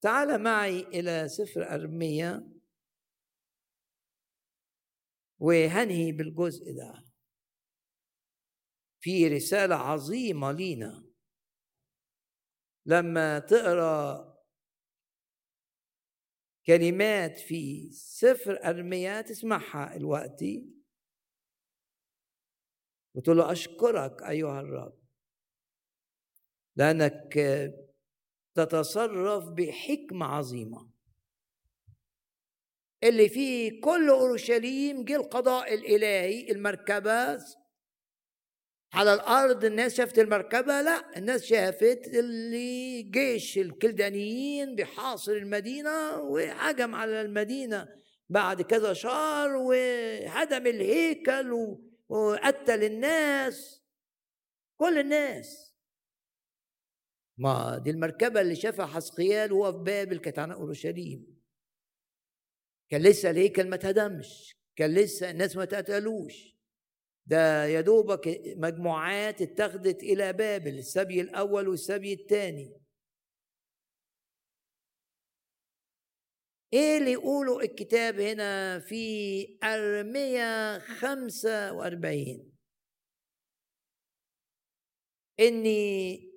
تعال معي إلى سفر ارميا وهنهي بالجزء ده. في رسالة عظيمة لينا. لما تقرأ كلمات في سفر ارميا تسمعها الوقتي وتقول له أشكرك أيها الرب. لأنك تتصرف بحكمة عظيمة. اللي فيه كل أورشليم جه القضاء الإلهي المركبة على الأرض الناس شافت المركبة لا الناس شافت اللي جيش الكلدانيين بيحاصر المدينة وهجم على المدينة بعد كذا شهر وهدم الهيكل وقتل الناس كل الناس. ما دي المركبة اللي شافها حسقيال وهو في بابل كانت عن أورشليم. كان لسه الهيكل ما اتهدمش كان لسه الناس ما اتقتلوش ده يا دوبك مجموعات اتخذت إلى بابل السبي الأول والسبي الثاني. إيه اللي يقوله الكتاب هنا في أرمية خمسة وأربعين؟ ان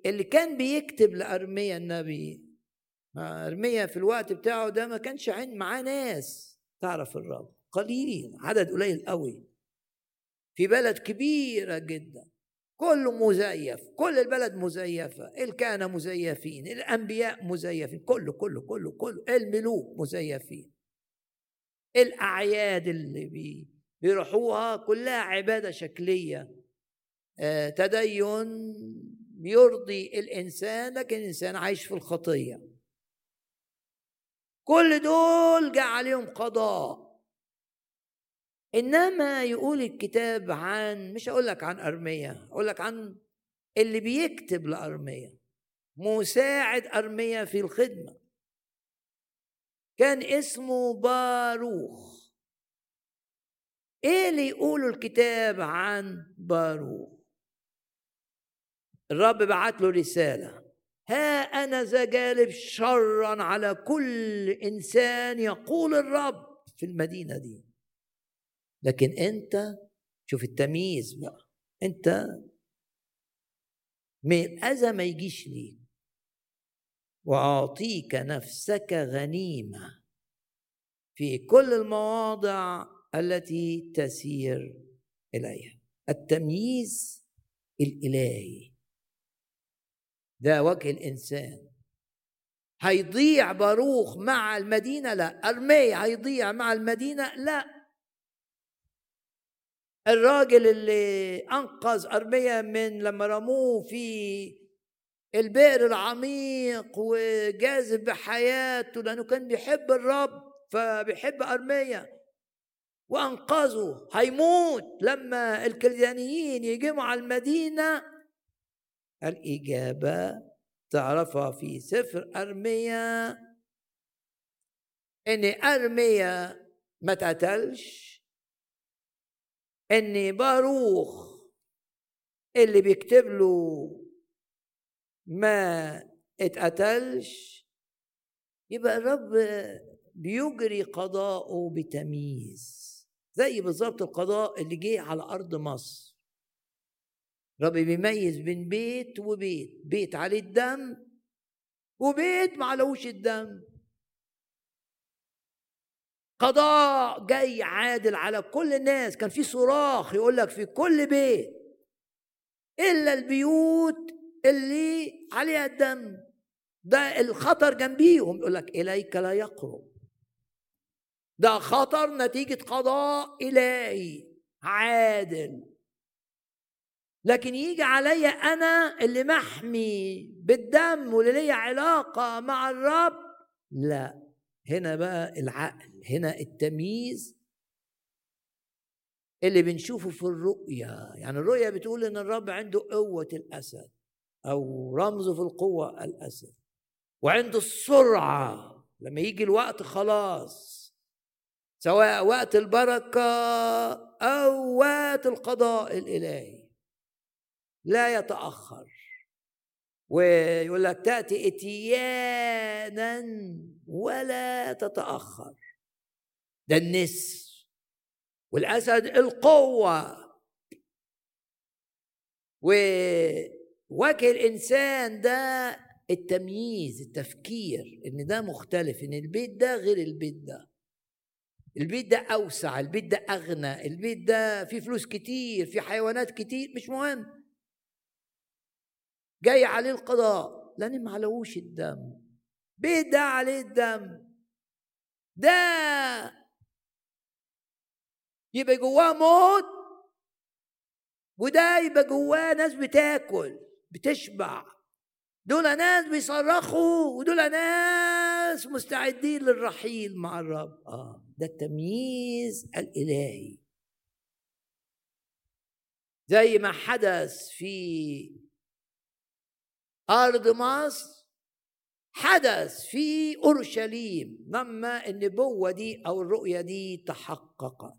اللي كان بيكتب لارميا النبي ارميا في الوقت بتاعه ده ما كانش عند معاه ناس تعرف الرب قليلين عدد قليل قوي. في بلد كبيرة جدا. كله مزيف كل البلد مزيفة الكهنة مزيفين الأنبياء مزيفين كله كله كله كله الملوك مزيفين. الأعياد اللي بيروحوها كلها عبادة شكلية. آه، تدين يرضي الإنسان لكن الإنسان عايش في الخطية. كل دول جاء عليهم قضاء. إنما يقول الكتاب عن مش أقول لك عن أرميا أقول لك عن اللي بيكتب لأرميا مساعد أرميا في الخدمة. كان اسمه باروخ. إيه اللي يقوله الكتاب عن باروخ؟ الرب بعت له رسالة. ها أنا ذا جالب شرا على كل إنسان يقول الرب في المدينة دي. لكن أنت شوف التمييز بقى. أنت من الأذى ما يجيش ليك. وأعطيك نفسك غنيمة في كل المواضع التي تسير إليها. التمييز الإلهي. ده وجه الإنسان. هيضيع باروخ مع المدينة؟ لا. أرميا هيضيع مع المدينة؟ لا. الراجل اللي أنقذ أرميا من لما رموه في البئر العميق وجاذب بحياته لأنه كان بيحب الرب فبيحب أرميا وأنقذه. هيموت. لما الكلدانيين يجمعوا على المدينة الإجابة تعرفها في سفر أرميا إن أرميا ما اتقتلش إن باروخ اللي بيكتب له ما اتقتلش يبقى الرب بيجري قضاءه بتمييز زي بالظبط القضاء اللي جه على أرض مصر. ربي بيميز بين بيت وبيت بيت عليه الدم وبيت ما علوش الدم. قضاء جاي عادل على كل الناس. كان في صراخ يقول لك في كل بيت. إلا البيوت اللي عليها الدم. ده الخطر جنبيهم. يقول لك إليك لا يقرب. ده خطر نتيجة قضاء إلهي. عادل. لكن يجي عليا أنا اللي محمي بالدم واللي ليا علاقة مع الرب؟ لا. هنا بقى العقل هنا التمييز اللي بنشوفه في الرؤيا يعني الرؤيا بتقول إن الرب عنده قوة الأسد أو رمزه في القوة الأسد وعنده السرعة. لما يجي الوقت خلاص سواء وقت البركة أو وقت القضاء الإلهي. لا يتأخر. ويقول لك تأتي إتيانا ولا تتأخر. ده النسر والأسد القوة. ووجه الإنسان ده التمييز التفكير إن ده مختلف إن البيت ده غير البيت ده. البيت ده أوسع البيت ده أغنى البيت ده فيه فلوس كتير فيه حيوانات كتير مش مهم. جاي عليه القضاء لأن ما علوش الدم. بيت ده عليه الدم. ده يبقى جواه موت وده يبقى جواه ناس بتاكل بتشبع. دول ناس بيصرخوا ودول ناس مستعدين للرحيل مع الرب. آه ده التمييز الإلهي. زي ما حدث في أرض مصر حدث في أورشليم لما النبوة دي أو الرؤية دي تحققت.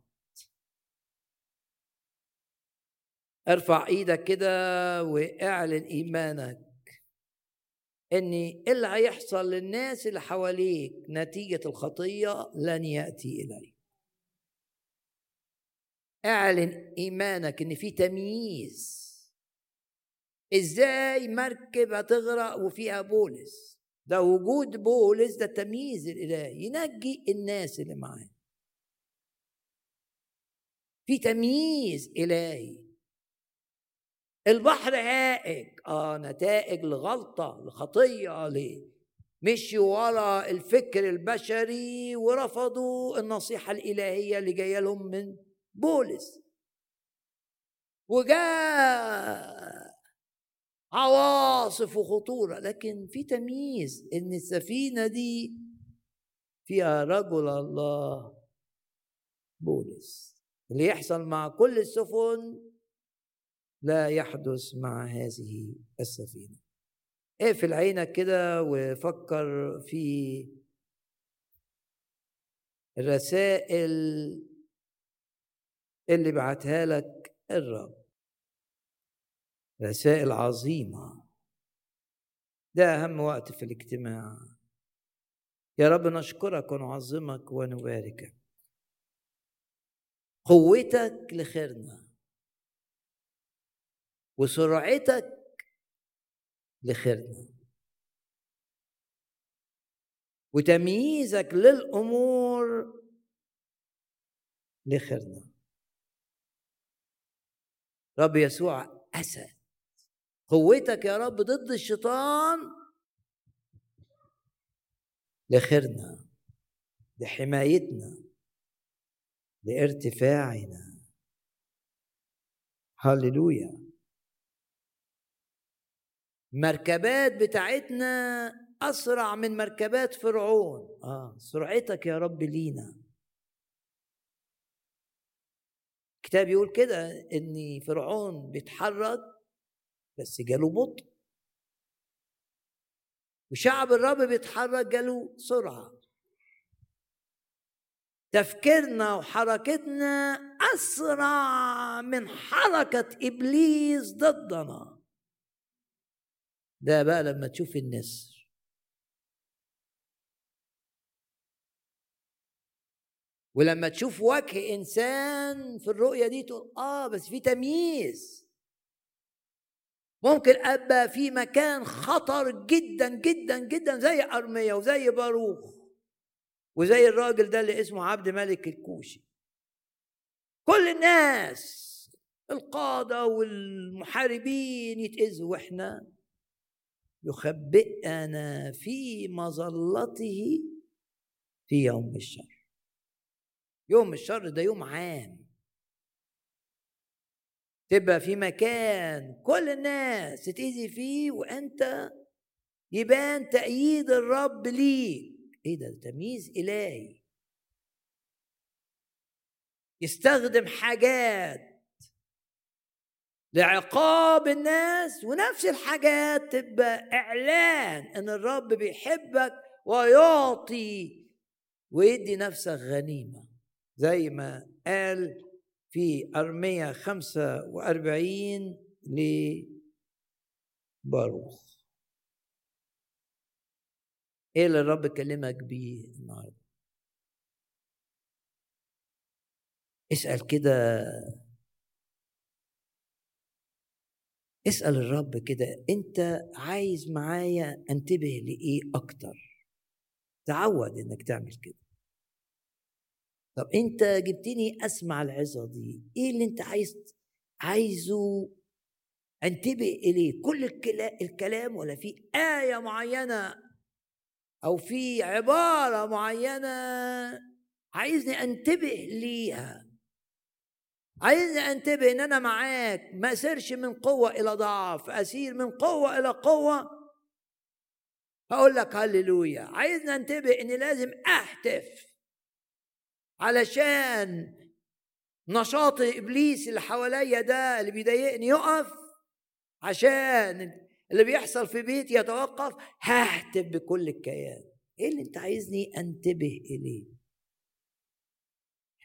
ارفع إيدك كده واعلن إيمانك إن اللي هيحصل للناس اللي حواليك نتيجة الخطية لن يأتي إليك. اعلن إيمانك إن في تمييز. إزاي مركب هتغرق وفيها بولس؟ ده وجود بولس ده تمييز الالهي ينجي الناس اللي معاه. في تمييز إلهي. البحر هائج. آه نتائج لغلطة لخطية ليه مشوا ورا الفكر البشري ورفضوا النصيحة الإلهية اللي جاية لهم من بولس. وجاء عواصف وخطورة. لكن في تمييز إن السفينة دي فيها رجل الله بولس اللي يحصل مع كل السفن لا يحدث مع هذه السفينة. اقفل عينك كده وفكر في الرسائل اللي بعتها لك الرب. رسائل عظيمة. ده أهم وقت في الاجتماع. يا رب نشكرك ونعظمك ونباركك. قوتك لخيرنا. وسرعتك لخيرنا. وتمييزك للأمور لخيرنا. رب يسوع أسد قوتك يا رب ضد الشيطان. لخيرنا لحمايتنا لارتفاعنا. هللويا. مركبات بتاعتنا أسرع من مركبات فرعون. آه سرعتك يا رب لينا. الكتاب يقول كده ان فرعون بيتحرك بس جاله بطء. وشعب الرب بيتحرك جاله سرعة. تفكيرنا وحركتنا أسرع من حركة إبليس ضدنا. ده بقى لما تشوف النسر. ولما تشوف وجه إنسان في الرؤية دي تقول آه بس في تمييز. ممكن أبقى في مكان خطر جدا جدا جدا زي ارميه وزي باروخ وزي الراجل ده اللي اسمه عبد ملك الكوشي. كل الناس القادة والمحاربين يتأذوا وإحنا يخبئنا في مظلته في يوم الشر. يوم الشر ده يوم عام. تبقى في مكان كل الناس تتأذي فيه وأنت يبان تأييد الرب ليك. إيه ده تمييز إلهي. يستخدم حاجات لعقاب الناس ونفس الحاجات تبقى إعلان إن الرب بيحبك ويعطي ويدي نفسك غنيمة زي ما قال في أرمية 45 لباروخ. إيه اللي الرب كلمك بيه النهارده؟ اسأل كده. اسأل الرب كده. أنت عايز معايا أنتبه لإيه أكتر؟ تعود إنك تعمل كده. طب أنت جبتني أسمع العظة دي إيه اللي أنت عايز عايزه؟ انتبه إليه كل الكلام ولا في آية معينة أو في عبارة معينة عايزني أنتبه ليها؟ عايزني انتبه ان أنا معاك ما اسيرش من قوة إلى ضعف اسير من قوة إلى قوة؟ هقول لك هللويا عايزني انتبه اني لازم اهتف علشان نشاط إبليس اللي حواليا ده اللي بيضايقني يقف عشان اللي بيحصل في بيتي يتوقف ههتف بكل الكيان. إيه اللي أنت عايزني أنتبه إليه؟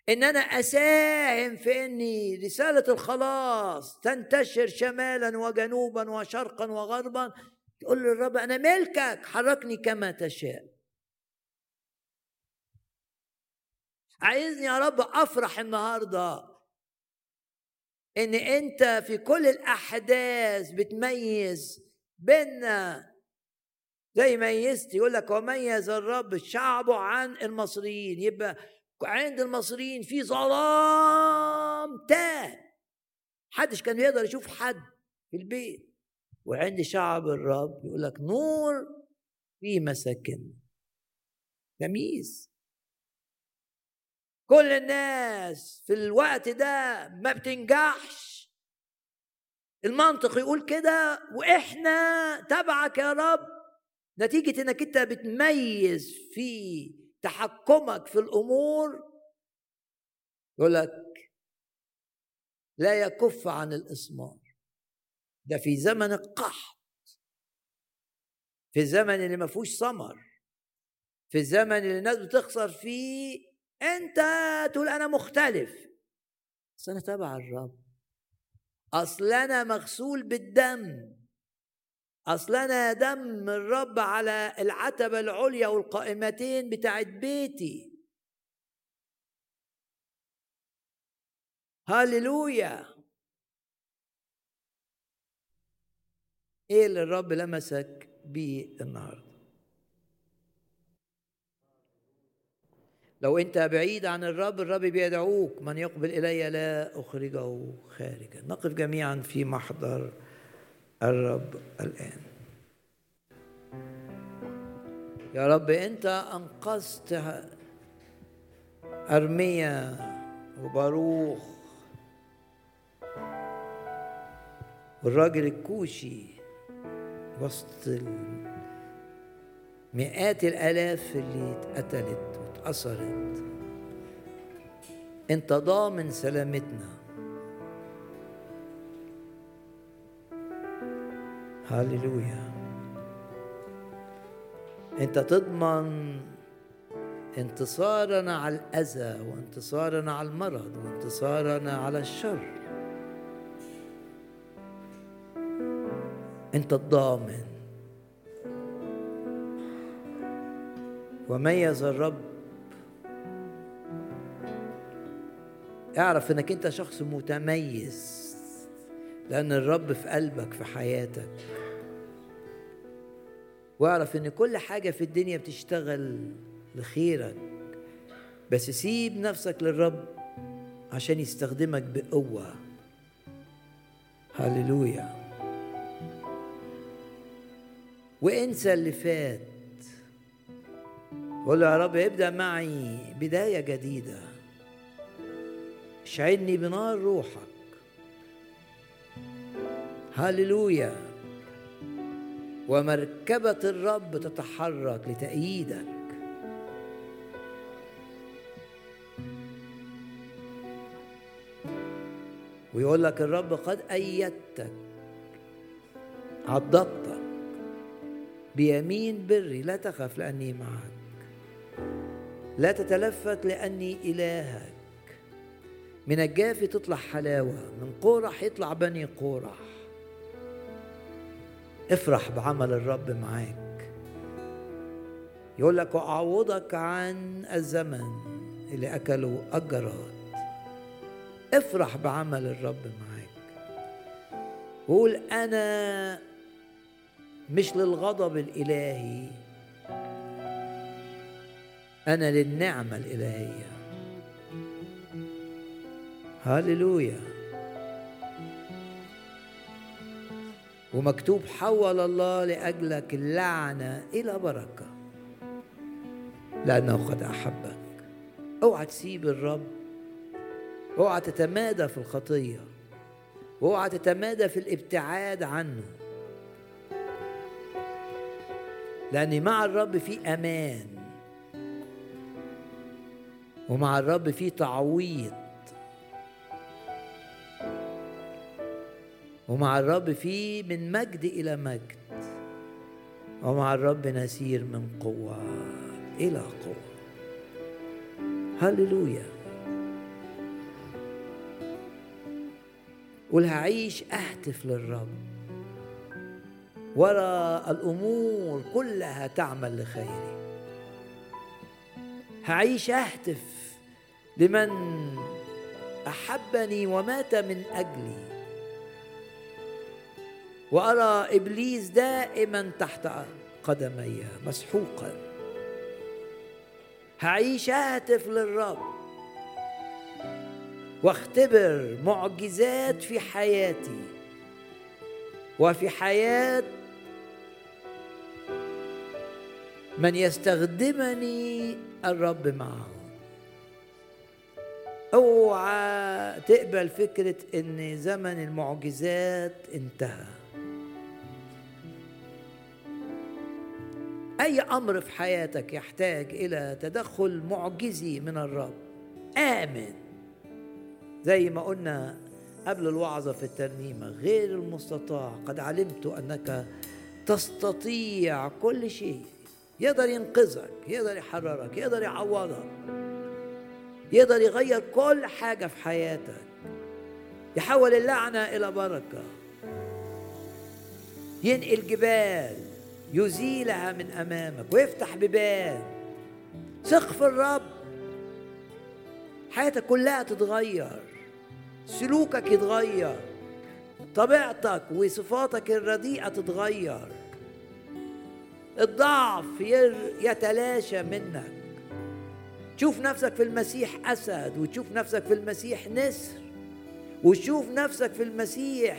إن أنا أساهم في إن رسالة الخلاص تنتشر شمالا وجنوبا وشرقا وغربا. تقول للرب أنا ملكك حركني كما تشاء. عايزني يا رب أفرح النهارده. إن أنت في كل الأحداث بتميز بيننا زي ميزت يقول لك وميز الرب شعبه عن المصريين. يبقى عند المصريين في ظلام تام. محدش كان يقدر يشوف حد في البيت. وعند شعب الرب يقول لك نور في مساكن تمييز كل الناس في الوقت ده ما بتنجحش. المنطق يقول كده وإحنا تبعك يا رب. نتيجة إنك أنت بتميز في تحكمك في الأمور. يقول لك لا يكف عن الإسمار. ده في زمن القحط. في الزمن اللي ما فيهوش ثمر. في الزمن اللي الناس بتخسر فيه أنت تقول أنا مختلف. بس أنا تبع الرب. أصل أنا مغسول بالدم. أصل أنا دم الرب على العتبة العليا والقائمتين بتاعت بيتي. هللويا. إيه اللي الرب لمسك بيه النهارده؟ لو انت بعيد عن الرب الرب بيدعوك. من يقبل إلي لا أخرجه خارجا. نقف جميعا في محضر الرب الآن. يا رب انت أنقذت أرميا وباروخ والراجل الكوشي وسط مئات الآلاف اللي اتقتلت. واتأثرت أنت ضامن سلامتنا. هللويا. أنت تضمن انتصارنا على الأذى وانتصارنا على المرض وانتصارنا على الشر. أنت الضامن. وميز الرب اعرف انك انت شخص متميز لأن الرب في قلبك في حياتك. واعرف ان كل حاجة في الدنيا بتشتغل لخيرك. بس سيب نفسك للرب عشان يستخدمك بقوة. هللويا. وانسى اللي فات. قول يا رب ابدأ معي بداية جديدة. اشعلني بنار روحك. هللويا. ومركبة الرب تتحرك لتأييدك. ويقول لك الرب قد أيدتك عضدتك بيمين بري لا تخف لأني معك. لا تتلفت لأني إلهك. من الجافي تطلع حلاوة من قورح يطلع بني قورح افرح بعمل الرب معاك. يقول لك وأعوضك عن الزمن اللي أكله الجراد افرح بعمل الرب معاك. وقول أنا مش للغضب الإلهي أنا للنعمة الإلهية. هللويا. ومكتوب حول الله لأجلك اللعنة إلى بركة. لأنه قد أحبك. أوعى تسيب الرب. أوعى تتمادى في الخطية. أوعى تتمادى في الابتعاد عنه. لأن مع الرب في أمان. ومع الرب في تعويض. ومع الرب في من مجد إلى مجد ومع الرب نسير من قوة إلى قوة. هللويا. قول هعيش أهتف للرب. ورا الأمور كلها تعمل لخيري. هعيش أهتف لمن أحبني ومات من أجلي. وأرى إبليس دائما تحت قدمي مسحوقا. هعيش أهتف للرب. واختبر معجزات في حياتي. وفي حياة من يستخدمني الرب معه. أوعى تقبل فكرة إن زمن المعجزات انتهى. أي أمر في حياتك يحتاج إلى تدخل معجزي من الرب؟ آمن. زي ما قلنا قبل الوعظة في الترنيمة غير المستطاع. قد علمت أنك تستطيع كل شيء. يقدر ينقذك يقدر يحررك يقدر يعوضك يقدر يغير كل حاجة في حياتك. يحول اللعنة إلى بركة. ينقل جبال. يزيلها من أمامك ويفتح بيبان ثق في الرب. حياتك كلها تتغير. سلوكك يتغير. طبيعتك وصفاتك الرديئة تتغير. الضعف يتلاشى منك. تشوف نفسك في المسيح أسد وتشوف نفسك في المسيح نسر وتشوف نفسك في المسيح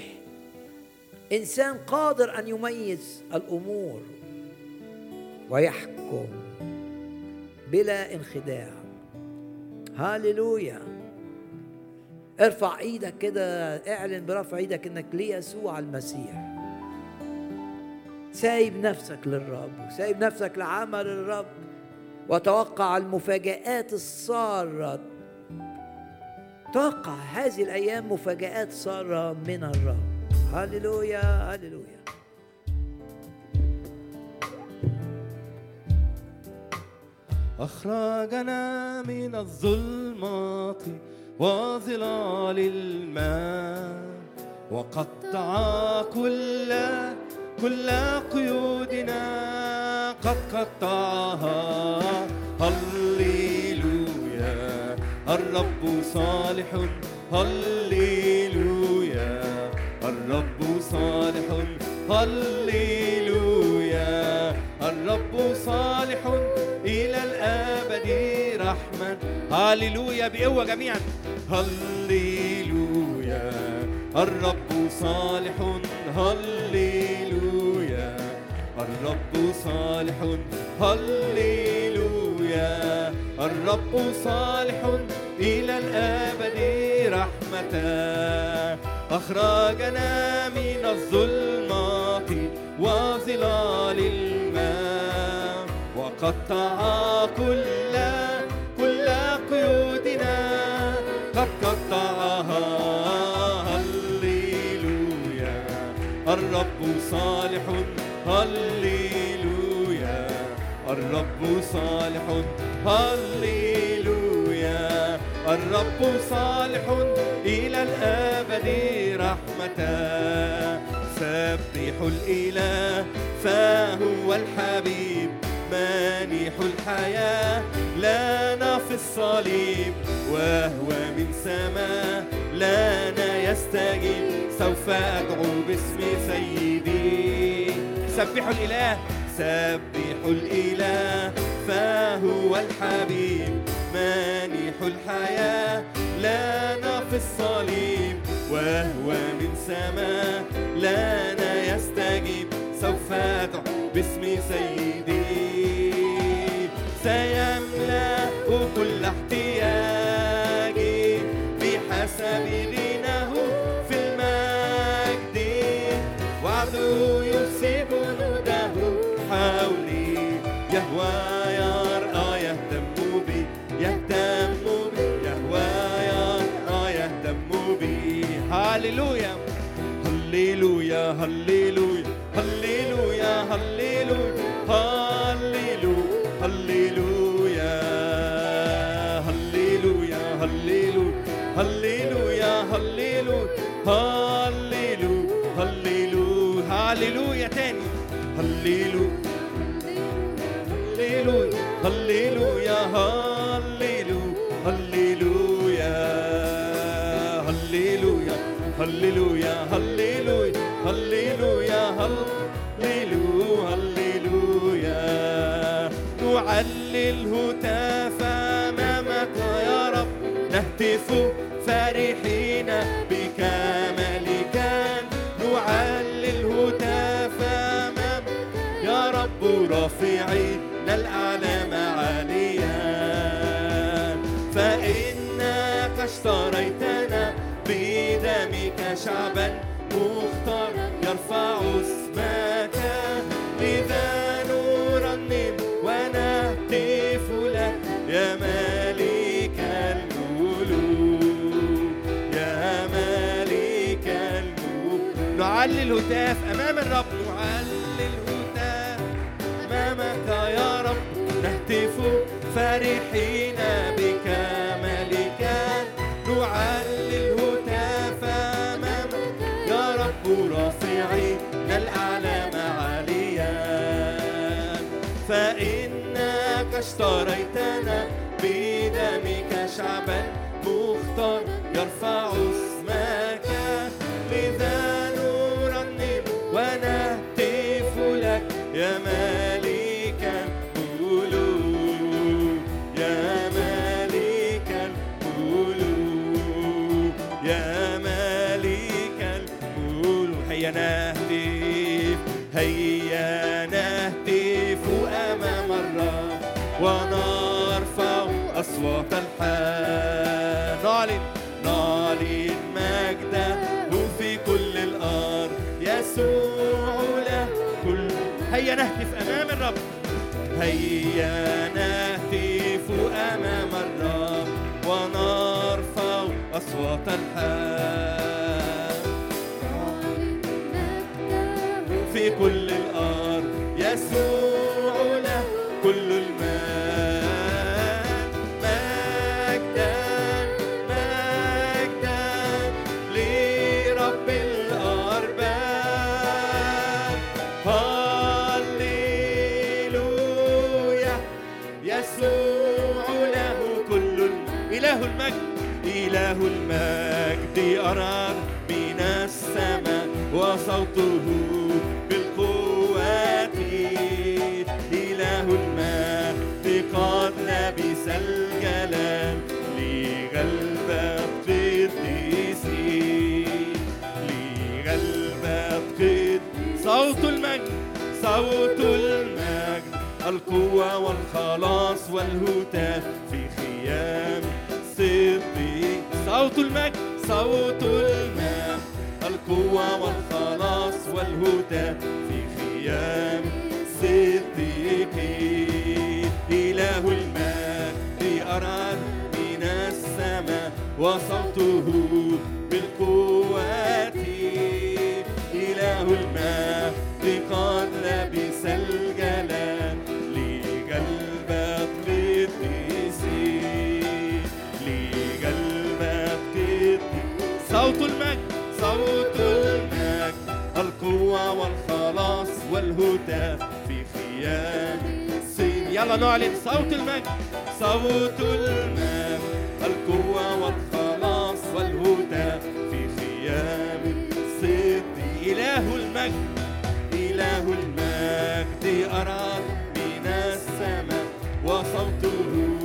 إنسان قادر أن يميز الأمور ويحكم بلا انخداع. هاليلويا. ارفع إيدك كده اعلن برفع إيدك إنك ليسوع المسيح. سايب نفسك للرب وسايب نفسك لعمل الرب. وتوقع المفاجآت السارة. توقع هذه الأيام مفاجآت سارة من الرب. هللويا هللويا. أخرجنا من الظلمات وظلال الماء وقطع كل كل قيودنا قد قطعها. هللويا الرب صالح؟ هللويا. صالح. هللويا. الرب صالح إلى الأبد رحمة. هللويا بقوة جميعا. هللويا. الرب صالح. هللويا. الرب صالح. هللويا. الرب صالح إلى الأبد رحمة. أخرجنا من الظلمات وظلال الماء وقطع كل كل قيودنا. قد قطعها. هللويا. الرب صالح هللويا. صالح. هللويا. الرب صالح إلى الأبد رحمة. سبح الإله فهو الحبيب. مانح الحياة لنا في الصليب. وهو من سماء لنا يستجيب. سوف أدعو باسم سيدي. سبحوا الإله. سبحوا الإله فهو الحبيب مانح الحياة لنا في الصليب وهو من سماء لنا يستجيب سوف أدعو باسم سيدي. سيملأ كل احتياجي بحسب هللويا هللويا هللويا هللويا هللويا هللويا هللويا هللويا هللويا هللويا هللويا هللويا هللويا تاني هللويا هللويا هللويا هللويا هللويا هللويا هللويا هللويا هللويا هللو هللويا. نعلي الهتاف أمامك يا رب؟ نهتف فرحين بك ملكا. نعلي الهتاف أمامك يا رب رافعين الأعلام عليا. فإنك اشتريتنا نعلي الهتاف أمام الرب نعلي الهتاف أمامك يا رب. نهتف فرحين بكمالك نعلي الهتاف أمامك يا رب. رافعين الأعلام عاليا فإنك اشتريتنا بدمك شعبا مختار يرفع اسمك الرب هيا نهتف أمام الرب ونرفع أصوات الحال. في كل الأرض يسوع وصوته بالقوات. إله المجد قد لبس الجلال لغلب القديسين لغلب القديسين صوت المجد صوت المجد. القوة والخلاص والهتاف في خيام صديق. صوت المجد صوت المجد. القوة والخلاص والهتاف في خيام صديقين إله المجد أراد من السماء وصوته بالقوات. إله المجد قد لبس الجلال القوة والخلاص والهتاف في خيام الصين يلا نعلن صوت المجد. صوت المجد. القوة والخلاص والهتاف في خيام الصين إله المجد. إله المجد أراد من السماء. وصوته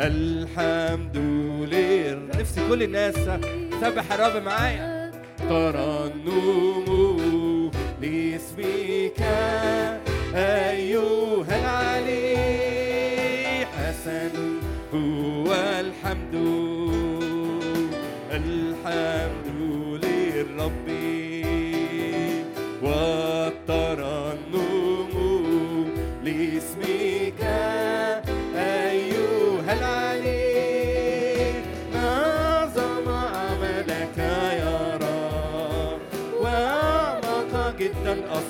الحمد لله نفسي كل الناس تسبح الرب معايا. ترنموا لاسمك.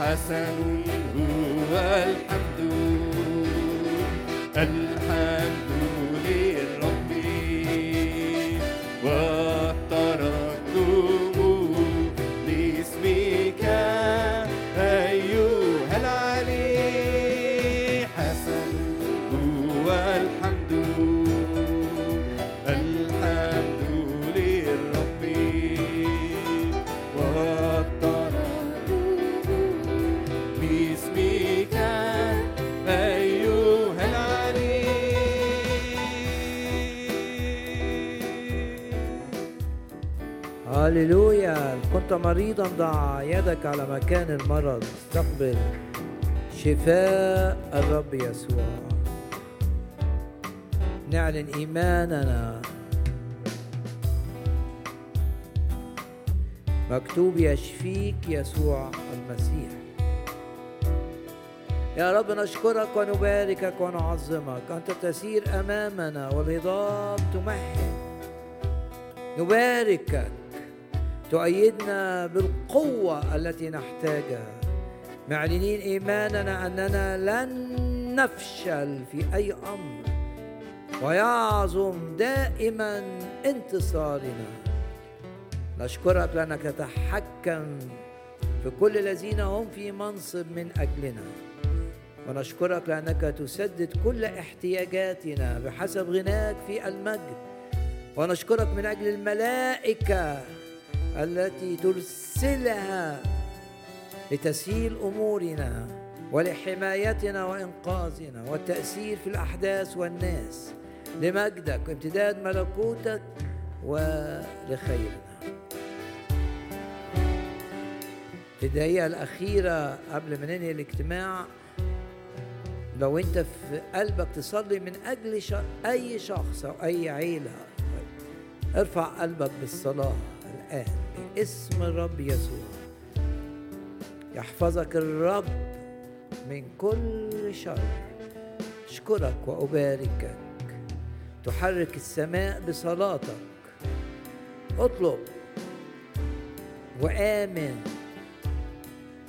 حسن هو الحمد كنت مريضا ضع يدك على مكان المرض. استقبل شفاء الرب يسوع. نعلن إيماننا. مكتوب يشفيك يسوع المسيح. يا رب نشكرك ونباركك ونعظمك. أنت تسير أمامنا والهضاب تمهد. نباركك. تؤيدنا بالقوة التي نحتاجها. معلنين إيماننا أننا لن نفشل في أي أمر. ويعظم دائما انتصارنا. نشكرك لأنك تتحكم في كل الذين هم في منصب من أجلنا. ونشكرك لأنك تسدد كل احتياجاتنا بحسب غناك في المجد. ونشكرك من أجل الملائكة التي ترسلها لتسهيل أمورنا ولحمايتنا وإنقاذنا والتأثير في الأحداث والناس لمجدك وامتداد ملكوتك ولخيرنا في الدقيقة الأخيرة قبل ما ننهي الاجتماع لو أنت في قلبك تصلي من أجل. أي شخص أو أي عيلة ارفع قلبك بالصلاة الآن باسم الرب يسوع. يحفظك الرب من كل شر. أشكرك وأباركك. تحرك السماء بصلاتك. اطلب وآمن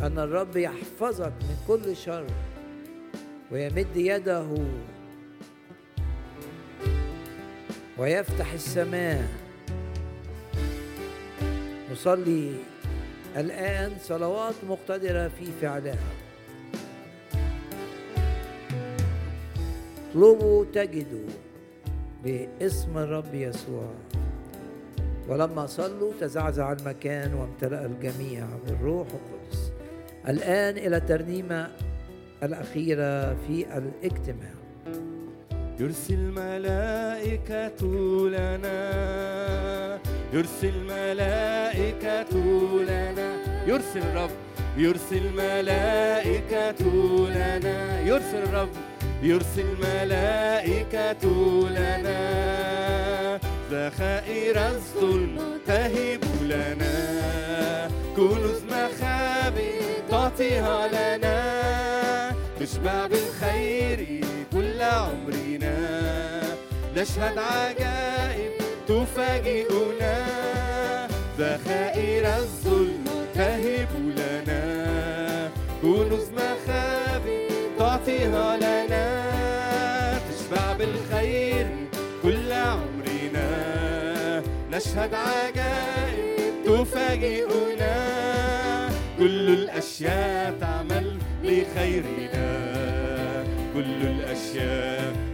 أن الرب يحفظك من كل شر ويمد يده ويفتح السماء. نصلي الآن صلوات مقتدرة في فعلها. اطلبوا تجدوا باسم الرب يسوع. ولما صلوا تزعزع المكان وامتلأ الجميع بالروح القدس. الآن إلى الترنيمة الأخيرة في الاجتماع. يرسل ملائكة لنا. يرسل ملائكة لنا. يرسل الرب يرسل ملائكة لنا. يرسل الرب يرسل ملائكة لنا. ذخائر الظلم تهب لنا. كنوز مخابئ تعطيها لنا. نشبع بالخير كل عمرنا. نشهد عجائب تفاجئنا ذخائر الظلم تهب لنا. كنوز مخابئ تعطيها لنا. تشبع بالخير كل عمرنا. نشهد عجائب تفاجئنا. كل الأشياء تعمل لخيرنا. كل الأشياء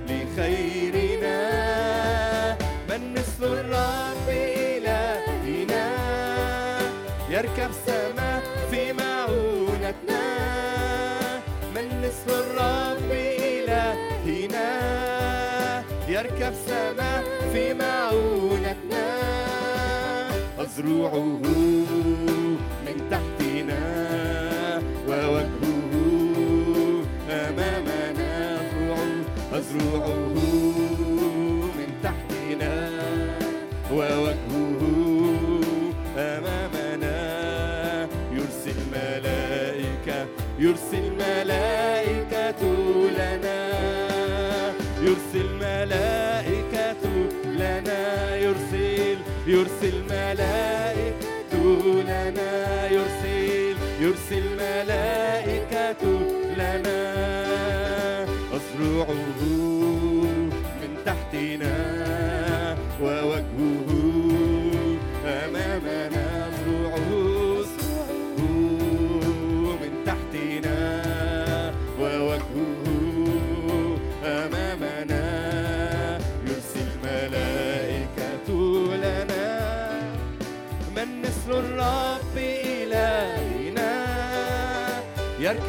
أزرعه من تحتنا ووجهه أمامنا أزرعه من تحتنا ووجهه لنا يرسل يرسل ملائكة لنا. أزرعه من تحتنا ووجهه